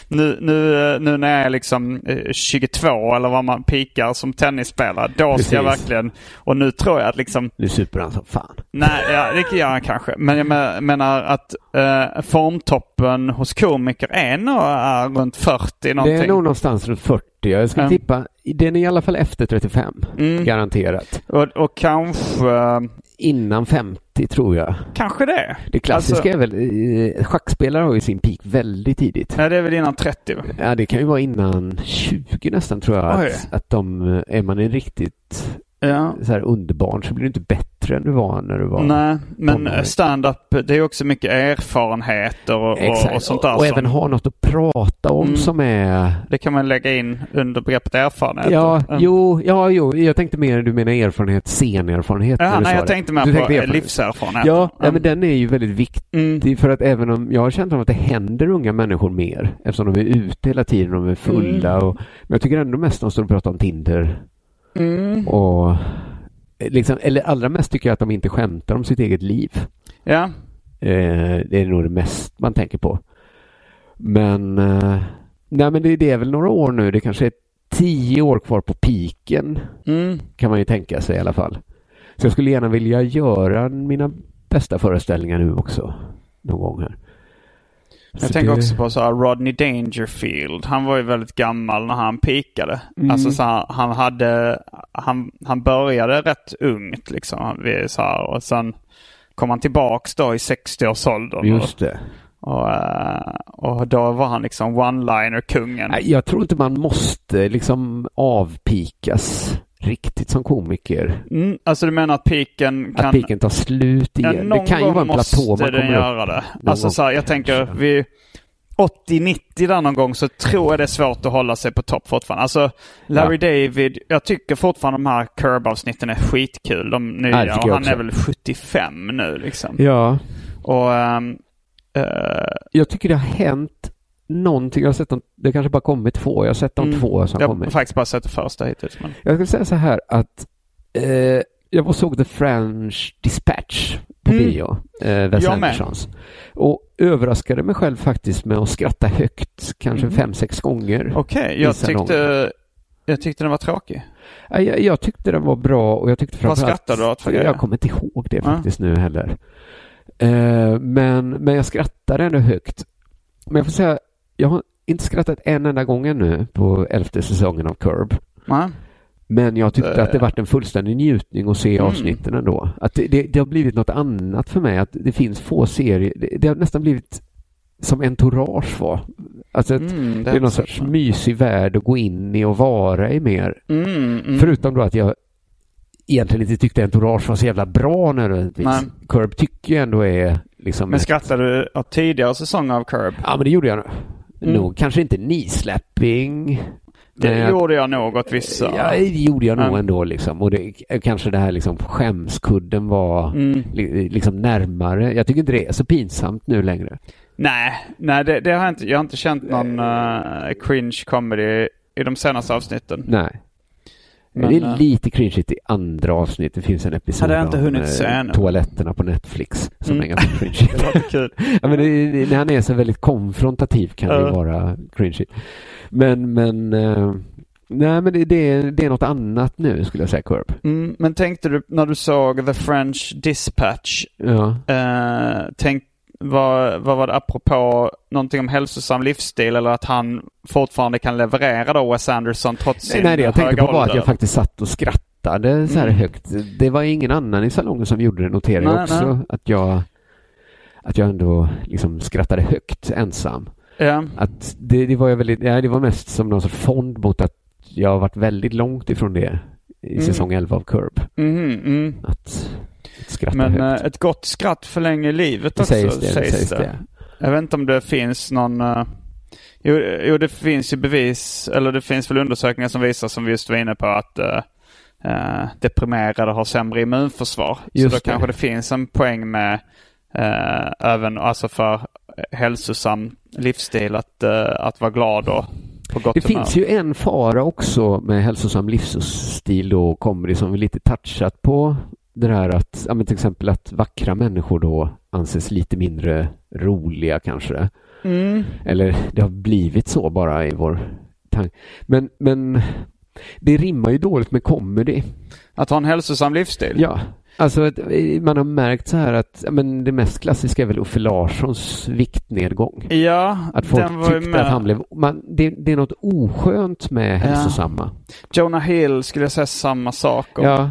A: Nu, nu, nu när jag är liksom eh, 22 eller vad man pikar som tennisspelare, då ska jag
B: Precis.
A: verkligen, och nu tror jag att liksom
B: Nu super han som fan.
A: Nej, ja, det gör han kanske. Men jag men- menar att eh, formtoppen hos komiker är nog är runt 40 någonting.
B: Det är nog någonstans runt 40. Jag skulle
A: Ja.
B: tippa, den är i alla fall efter 35.
A: Mm.
B: Garanterat.
A: och, och kanske,
B: Innan 50 tror jag.
A: kanske det.
B: Det klassiska
A: Alltså-
B: är väl, eh, schackspelare har ju sin peak väldigt tidigt.
A: Nej, det är väl innan 30. va?
B: Ja, det kan ju vara innan 20 nästan tror jag.
A: Oj.
B: Att, att de, eh, är man en riktigt
A: Ja.
B: så här underbarn så blir du inte bättre än du var när du var
A: Nej, men stand-up det är också mycket erfarenheter och, och, och sånt där.
B: och
A: som,
B: även ha något att prata om
A: Mm.
B: som är...
A: Det kan man lägga in under begreppet erfarenhet.
B: Ja,
A: Mm.
B: jo, ja, jo, jag tänkte mer du menar erfarenhet, scenerfarenhet.
A: Ja, nej, jag
B: det.
A: tänkte mer
B: Du
A: på
B: tänkte erfarenhet.
A: livserfarenhet.
B: Ja, ja,
A: Mm.
B: men den är ju väldigt viktig
A: Mm.
B: för att även om jag har känt att det händer unga människor mer eftersom de är ute hela tiden, de är fulla
A: Mm.
B: och men jag tycker ändå mest de står och pratar om Tinder
A: Mm.
B: och liksom, eller allra mest tycker jag att de inte skämtar om sitt eget liv.
A: Ja,
B: Eh, det är nog det mest man tänker på. Men, eh, nej men det, det är väl några år nu. Det kanske är tio år kvar på piken
A: mm.
B: kan man ju tänka sig i alla fall. Så jag skulle gärna vilja göra mina bästa föreställningar nu också. Någon gång här.
A: Jag
B: Så
A: tänker
B: det-
A: också på så här Rodney Dangerfield. Han var ju väldigt gammal när han pikade.
B: Mm.
A: Alltså så här, han hade, han, han började rätt ungt liksom. Så här, och sen kom han tillbaks då i 60-årsåldern.
B: Just det.
A: Och, eh, och då var han liksom one-liner-kungen.
B: Jag tror inte man måste liksom avpikas riktigt som komiker.
A: Mm, alltså du menar att piken kan...
B: Att piken tar slut
A: Ja,
B: igen.
A: någon
B: det kan ju vara en platå man kommer
A: göra det. Alltså så här, jag tänker vid 80-90 där någon gång så tror jag det är svårt att hålla sig på topp fortfarande. Alltså Larry David, jag tycker fortfarande de här Curb-avsnitten är skitkul. De nya.
B: Ja,
A: och han är väl 75 nu liksom.
B: Ja,
A: Och ehm, eh,
B: jag tycker det har hänt någonting. Jag har sett dem, det kanske bara kommit två. Jag har sett de
A: Mm.
B: två som
A: jag har
B: kommit.
A: faktiskt bara sett det första hittills. Men...
B: Jag skulle säga så här att eh, jag var såg The French Dispatch på
A: Mm.
B: bio, eh, Wes
A: Jag.
B: Andersons. Och överraskade mig själv faktiskt med att skratta högt, kanske
A: Mm.
B: fem, sex gånger.
A: Okej,
B: i
A: jag tyckte, jag tyckte den var tråkig.
B: Ja, Jag, jag tyckte den var bra och jag tyckte
A: Vad
B: framförallt...
A: skrattade du åt för grejer?
B: Jag kommer inte ihåg det
A: Ja.
B: faktiskt nu heller. Eh, men, men jag skrattade ändå högt. Men jag får säga, jag har inte skrattat en enda gång ännu på elfte säsongen av Curb.
A: Nej.
B: Men jag tyckte
A: Eh.
B: att det varit en fullständig njutning att se
A: Mm.
B: avsnitten ändå. Att det, det, det har blivit något annat för mig. Att det finns få serier. Det, det har nästan blivit som Entourage var. Alltså ett,
A: Mm,
B: det är någon sorts mysig värld att gå in i och vara i mer.
A: Mm, mm.
B: Förutom då att jag egentligen inte tyckte Entourage var så jävla bra nödvändigtvis.
A: Nej.
B: Curb tycker jag ändå är liksom...
A: Men
B: ett-
A: skrattade du åt tidigare säsonger av Curb?
B: Ja, men det gjorde jag.
A: Mm.
B: nog. Kanske inte knee-slapping.
A: Det
B: jag-
A: gjorde jag nog åt vissa.
B: Ja, det gjorde jag nog
A: Men-
B: ändå liksom. Och det, kanske det här liksom skämskudden var
A: Mm.
B: li, liksom närmare. Jag tycker inte det är så pinsamt nu längre.
A: Nej, nej det, det har jag inte. Jag har inte känt någon uh, cringe comedy i de senaste avsnitten.
B: Nej.
A: Men,
B: det är
A: eh,
B: lite cringeigt i andra avsnitt. Det finns en episod
A: Hade jag inte
B: om
A: hunnit
B: eh,
A: se ännu.
B: toaletterna på Netflix som
A: Mm.
B: är ganska cringeigt.
A: Det kul.
B: ja, men det, det, när han är så väldigt konfrontativ kan det
A: Ja.
B: vara cringeigt. Men, men, eh, nej men det, det, är, det är något annat nu skulle jag säga, Curb.
A: Mm, men tänkte du när du såg The French Dispatch,
B: Ja.
A: eh, tänk, vad, vad var det apropå någonting om hälsosam livsstil eller att han fortfarande kan leverera då Wes Anderson trots sin
B: Nej, det jag tänkte på var att
A: ålder?
B: jag faktiskt satt och skrattade så här
A: Mm.
B: högt. Det var ingen annan i salongen som gjorde det, noterade jag också.
A: nej.
B: Att jag, att jag ändå liksom skrattade högt ensam.
A: Ja.
B: Att det, det var jag väldigt, ja, det var mest som någon sorts fond mot att jag har varit väldigt långt ifrån det i
A: Mm.
B: säsong 11 av Curb.
A: Mm.
B: Att, att skratta
A: Men
B: högt.
A: eh, ett gott skratt förlänger livet
B: det
A: också,
B: sägs det, det sägs det.
A: Jag vet inte om det finns någon... eh, jo, jo, det finns ju bevis, eller det finns väl undersökningar som visar, som vi just var inne på, att uh, deprimerade har sämre immunförsvar.
B: Just
A: så då
B: det.
A: kanske det finns en poäng med eh, även alltså för hälsosam livsstil att, eh, att vara glad och på gott
B: Det
A: humör.
B: finns ju en fara också med hälsosam livsstil och comedy som vi lite touchat på. Det här att, ja, men till exempel att vackra människor då anses lite mindre roliga kanske.
A: Mm.
B: Eller det har blivit så bara i vår tanke. Men, men det rimmar ju dåligt med comedy.
A: Att ha en hälsosam livsstil?
B: Ja, alltså eh, man har märkt så här att ja, men det mest klassiska är väl Uffe Larssons viktnedgång.
A: Ja,
B: Att folk
A: den var
B: tyckte
A: med.
B: att han blev... Man, det, det är något oskönt med hälsosamma.
A: Jonah Hill skulle jag säga samma sak om.
B: Ja.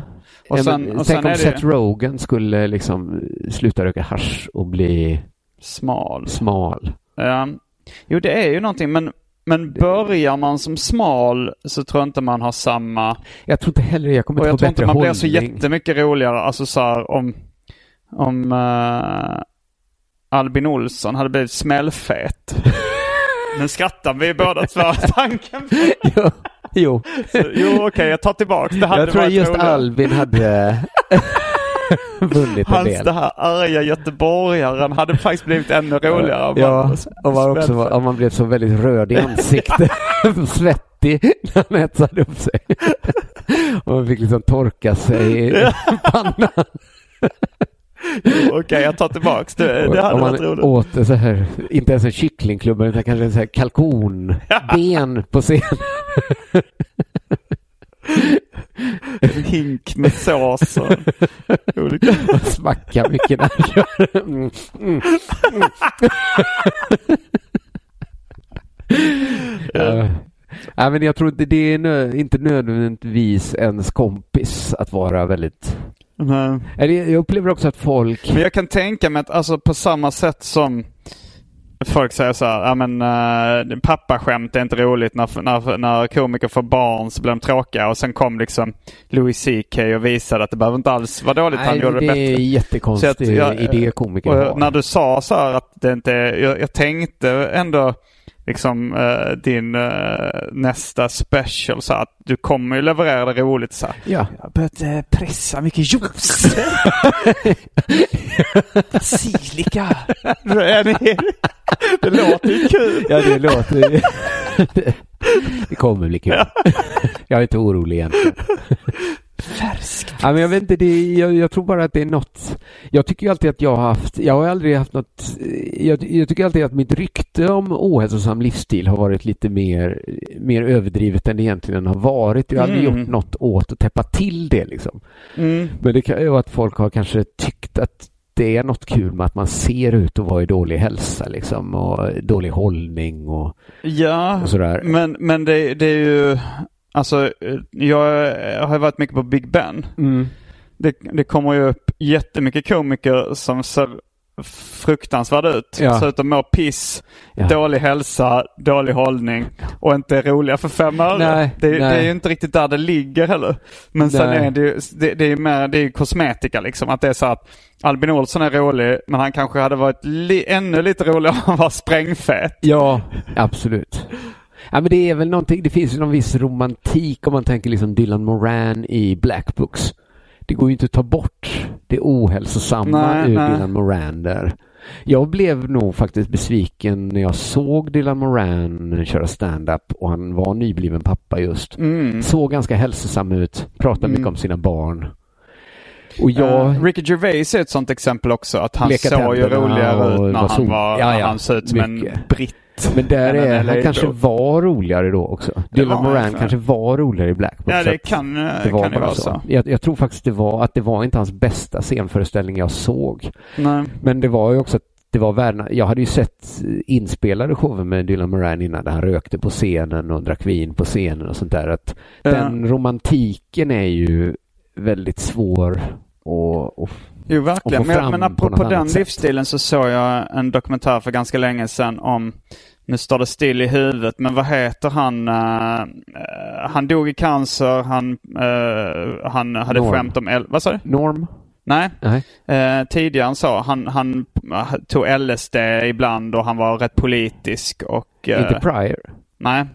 A: Och sen-
B: men
A: och
B: tänk om
A: är det-
B: Seth Rogen skulle liksom sluta röka hasch och bli
A: Smal.
B: smal.
A: Ja. Jo, det är ju någonting, men, men börjar man som smal så tror jag inte man har samma...
B: Jag tror inte heller jag kommer
A: Och
B: inte
A: jag
B: få
A: tror inte
B: bättre
A: man
B: hållning.
A: blir så jättemycket roligare, alltså så här om... Om uh, Albin Olsson hade blivit smällfet. Nu skrattar vi båda två tanken.
B: jo, jo.
A: Så, jo, okej, jag tar tillbaka. Det hade
B: jag tror just
A: roligare.
B: Albin hade vunnit en
A: Hans
B: del.
A: det här arga göteborgaren hade faktiskt blivit ännu roligare. om
B: Ja,
A: man-
B: och var också, om man blev så väldigt röd i ansiktet, svettig när han hetsade upp sig. Och man fick liksom torka sig i pannan.
A: Okej, jag tar tillbaks det. Det
B: Om
A: hade
B: man
A: varit roligt.
B: åt så här, inte ens en kycklingklubba utan kanske en så här kalkonben på scen.
A: En hink med sås och olika.
B: Man smackar mycket när. Mm, mm, mm. Ja. Ja, men jag tror inte det är nö- inte nödvändigtvis ens kompis att vara väldigt... Eller Jag upplever också att folk...
A: Men jag kan tänka mig att alltså på samma sätt som folk säger så här, ja men uh, pappaskämt är inte roligt när, när, när komiker får barn så blir de tråkiga och sen kom liksom Louis CK och visade att det behöver inte alls vara dåligt, han
B: Nej,
A: gjorde det
B: det
A: bättre.
B: är jättekonstig idé komiker har.
A: när du sa så här att det inte är, jag, jag tänkte ändå liksom eh, din eh, nästa special så att du kommer ju leverera det roligt så här.
B: Ja.
A: Jag har börjat eh, pressa mycket juice. Basilika. det, det låter ju kul.
B: Ja, det låter... det, det kommer bli kul. Jag är inte orolig egentligen.
A: Färsk.
B: Ja, men jag vet inte, det, jag, jag tror bara att det är något. Jag tycker ju alltid att jag har haft, jag har aldrig haft något, jag, jag tycker alltid att mitt rykte om ohälsosam livsstil har varit lite mer, mer överdrivet än det egentligen har varit. Jag har aldrig
A: Mm.
B: gjort något åt att täppa till det liksom.
A: Mm.
B: Men det kan ju vara att folk har kanske tyckt att det är något kul med att man ser ut att vara i dålig hälsa liksom och dålig hållning och,
A: Ja,
B: och sådär.
A: men, men det, det är ju... Alltså, eh, jag har ju varit mycket på Big Ben.
B: Mm.
A: Det, det kommer ju upp jättemycket komiker som ser fruktansvärda ut.
B: Ja.
A: Ser ut att må piss,
B: Ja.
A: dålig hälsa, dålig hållning och inte är roliga för fem öre. Det, det är ju inte riktigt där det ligger heller. Men sen
B: Nej.
A: är det ju det, det är mer, det är kosmetika liksom. Att det är så att Albin Olsson är rolig, men han kanske hade varit li, ännu lite roligare om han var sprängfet.
B: Ja, absolut. Ja, men det är väl någonting, det finns ju någon viss romantik om man tänker liksom Dylan Moran i Black Books. Det går ju inte att ta bort det ohälsosamma
A: Nej,
B: ur
A: nej.
B: Dylan Moran där. Jag blev nog faktiskt besviken när jag såg Dylan Moran köra stand-up och han var nybliven pappa just.
A: Mm.
B: Såg ganska hälsosam ut, pratade mycket
A: Mm.
B: om sina barn. Och jag...
A: Eh, Ricky Gervais är ett sånt exempel också. Att han såg ju roligare ut när han, var,
B: Ja,
A: när
B: ja,
A: han såg ut som en
B: mycket. Men där är, han kanske
A: då.
B: var roligare då också. Dylan Moran kanske var roligare i Black Book.
A: Ja, det kan, eh,
B: det var
A: kan
B: bara
A: vara
B: så.
A: så.
B: Jag, jag tror faktiskt det var att det var inte hans bästa scenföreställning jag såg.
A: Nej.
B: Men det var ju också att det var värna. Jag hade ju sett inspelade shower med Dylan Moran innan där han rökte på scenen och drack vin på scenen och sånt där. Att. Den romantiken är ju väldigt svår att
A: Jo, verkligen. Men, men
B: på
A: apropå den
B: sätt.
A: livsstilen så såg jag en dokumentär för ganska länge sedan om, nu står det still i huvudet, men vad heter han? eh, han dog i cancer, han, eh, han hade
B: Norm.
A: skämt om, vad sa du?
B: Norm?
A: Nej, eh, tidigare han sa, han, han tog LSD ibland och han var rätt politisk och...
B: Inte Pryor?
A: Nej,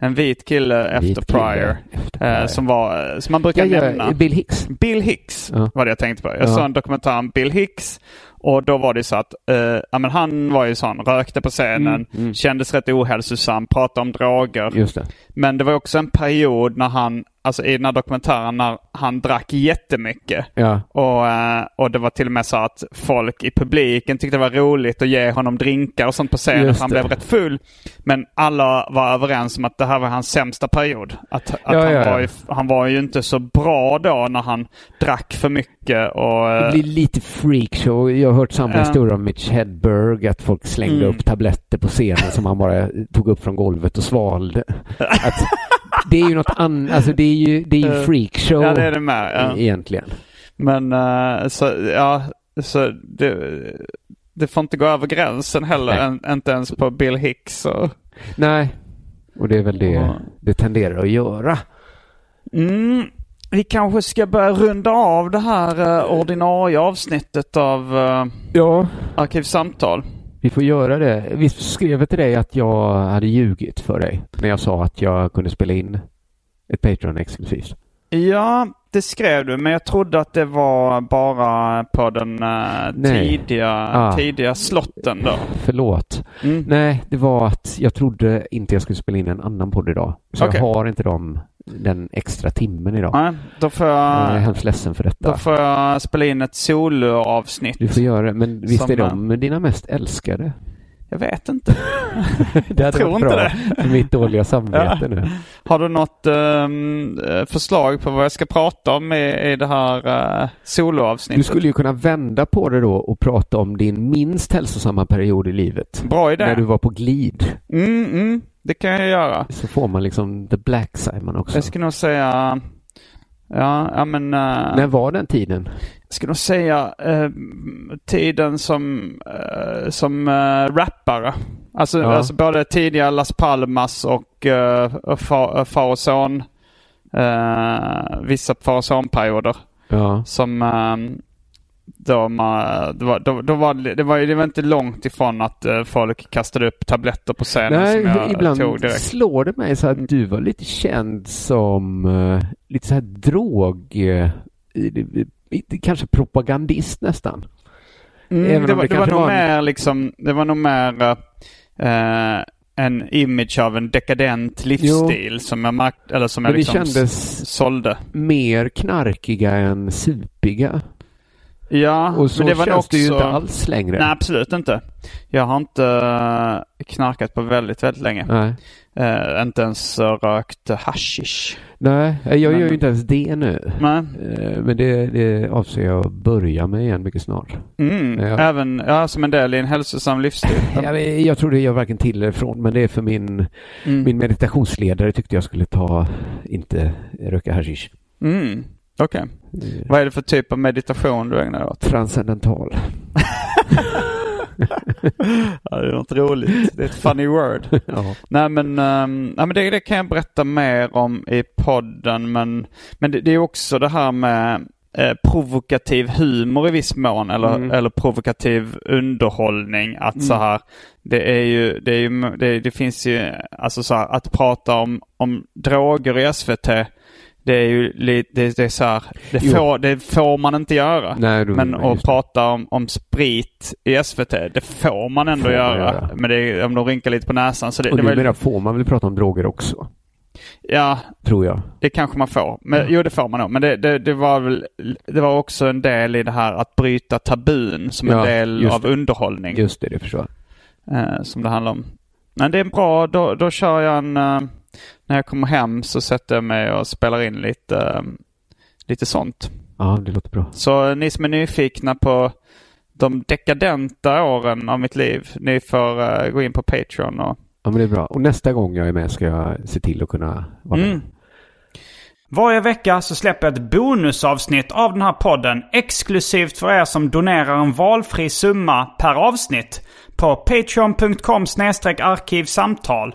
A: en vit kille efter
B: Vit kille
A: Pryor.
B: efter
A: eh, som var, som man brukar
B: Ja,
A: nämna.
B: Bill Hicks.
A: Bill Hicks
B: Ja.
A: var det jag tänkte på. Jag
B: Ja.
A: såg en dokumentär om Bill Hicks och då var det så att eh, ja, men han var ju sån, rökte på scenen,
B: Mm, mm.
A: kändes rätt ohälsosam, pratade om droger.
B: Det.
A: Men det var också en period när han, alltså i den här dokumentären, när han drack jättemycket.
B: Ja.
A: Och, eh, och det var till och med så att folk i publiken tyckte det var roligt att ge honom drinkar och sånt på scenen
B: Just
A: för han
B: det.
A: blev rätt full. Men alla var överens om att det här var hans sämsta period. Att, att
B: Ja,
A: han. Var ju, han var ju inte så bra då när han drack för mycket och...
B: Det
A: eh,
B: blir lite freakshow. Jag har hört samma
A: Ja.
B: historia om Mitch Hedberg, att folk slängde
A: Mm.
B: upp tabletter på scenen som han bara tog upp från golvet och svalde. Att det är ju något annat, alltså det är ju, det är ju freakshow
A: Ja, det är det med. Ja.
B: e- egentligen.
A: Men eh, så, ja, så det, det får inte gå över gränsen heller. En, inte ens på Bill Hicks. Och,
B: Nej, och det är väl det
A: Ja.
B: det tenderar att göra.
A: Mm, vi kanske ska börja runda av det här uh, ordinarie avsnittet av uh,
B: Ja,
A: Arkivsamtal.
B: vi får göra det. Visst skrev jag till dig att jag hade ljugit för dig när jag sa att jag kunde spela in ett Patreon exklusivt?
A: Ja, det skrev du, men jag trodde att det var bara på den eh,
B: Nej.
A: tidiga,
B: Ah.
A: tidiga slotten då.
B: Förlåt.
A: Mm.
B: Nej, det var att jag trodde inte jag skulle spela in en annan podd idag. Så
A: Okej.
B: jag har inte de den extra timmen idag.
A: Nej, då får
B: Jag är
A: jag,
B: hemskt ledsen för detta.
A: då får jag spela in ett soloavsnitt.
B: Du får göra det, men visst är de dina mest älskade?
A: Jag vet inte.
B: Det hade
A: tror inte
B: bra för mitt dåliga samvete
A: Ja.
B: nu.
A: Har du något eh, förslag på vad jag ska prata om i, i det här uh, soloavsnittet?
B: Du skulle ju kunna vända på det då och prata om din minst hälsosamma period i livet.
A: Bra idé.
B: När du var på glid.
A: Mm, mm, det kan jag göra.
B: Så får man liksom the black Simon också.
A: Jag skulle nog säga... Ja, ja men... eh,
B: När var den tiden?
A: Jag skulle nog säga eh, tiden som, eh, som eh, rappare. Alltså,
B: Ja.
A: alltså både tidiga Las Palmas och uh, far, far och son. vissa far och son-perioder.
B: Ja.
A: Som man, det, var, då, då var, det, var, det var inte långt ifrån att eh, folk kastade upp tabletter på scenen
B: Nej,
A: som jag
B: ibland
A: tog direkt.
B: slår det mig så att du var lite känd som eh, lite så här drog... eh, kanske propagandist nästan.
A: Mm, det, var,
B: det
A: det var nog
B: var
A: mer liksom, det var nog mer eh, en image av en dekadent livsstil som jag, mark- eller som jag
B: Men
A: liksom sålde.
B: Mer knarkiga än supiga.
A: Ja,
B: Och så
A: men det var
B: känns det ju
A: också-
B: inte alls längre.
A: Nej, absolut inte. Jag har inte eh, knarkat på väldigt, väldigt länge.
B: Nej.
A: Eh, inte ens eh, rökt hashish.
B: Nej, jag gör
A: Men-
B: ju inte ens det nu.
A: Nej.
B: Eh, Men det, det avser jag att börja med igen mycket snart.
A: Mm,
B: Ja.
A: Även ja, som en del i en hälsosam livsstil.
B: Jag, vet- jag tror det gör varken till eller från, men det är för min,
A: Mm.
B: min meditationsledare tyckte jag skulle ta, inte röka hashish.
A: Mm. Okej.
B: Eh,
A: Vad är det för typ av meditation du ägnar dig åt?
B: Transcendental.
A: Ja, det är något roligt. Det är ett funny word.
B: ja.
A: Nej men, um, ja, men det, det kan jag berätta mer om i podden. Men, men det, det är också det här med eh, provokativ humor i viss mån. Eller,
B: Mm.
A: eller provokativ underhållning. Att så här, det är ju, det är ju, det, det finns ju, alltså så här, att prata om, om droger i SVT. Det är ju lite, det, det är så här, det får, det får man inte göra.
B: Nej, då-
A: Men att prata om, om sprit i SVT, det får man ändå
B: Får man
A: göra.
B: göra.
A: Men det är, om de rynkar lite på näsan. Så det,
B: Och
A: det,
B: numera får man väl prata om droger också,
A: ja,
B: tror jag.
A: det kanske man får. Men, Jo, det får man nog. Men det, det, det var väl, det var också en del i det här att bryta tabun som en
B: Ja,
A: del
B: just
A: av
B: det.
A: underhållning.
B: Just det, det förstår jag.
A: Eh, som det handlar om. Men det är bra, då, då kör jag en, eh, när jag kommer hem så sätter jag mig och spelar in lite, eh, lite sånt.
B: Ja, det låter bra.
A: Så ni som är nyfikna på de dekadenta åren av mitt liv, ni får eh, gå in på Patreon och
B: Ja, men det är bra. Och nästa gång jag är med ska jag se till att kunna vara med.
A: Mm. Varje vecka så släpper jag ett bonusavsnitt av den här podden exklusivt för er som donerar en valfri summa per avsnitt på patreon.com arkivsamtal.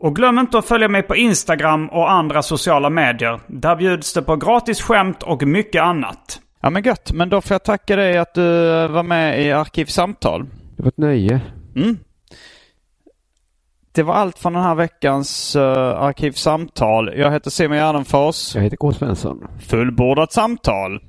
A: Och glöm inte att följa mig på Instagram och andra sociala medier. Där bjuds det på gratis skämt och mycket annat. Ja men gött, men då får jag tacka dig att du var med i Arkivsamtal.
B: Det var ett nöje.
A: Mm. Det var allt från den här veckans uh, Arkivsamtal. Jag heter Simon Gärdenfors.
B: Jag heter K. Svensson.
A: Fullbordat samtal.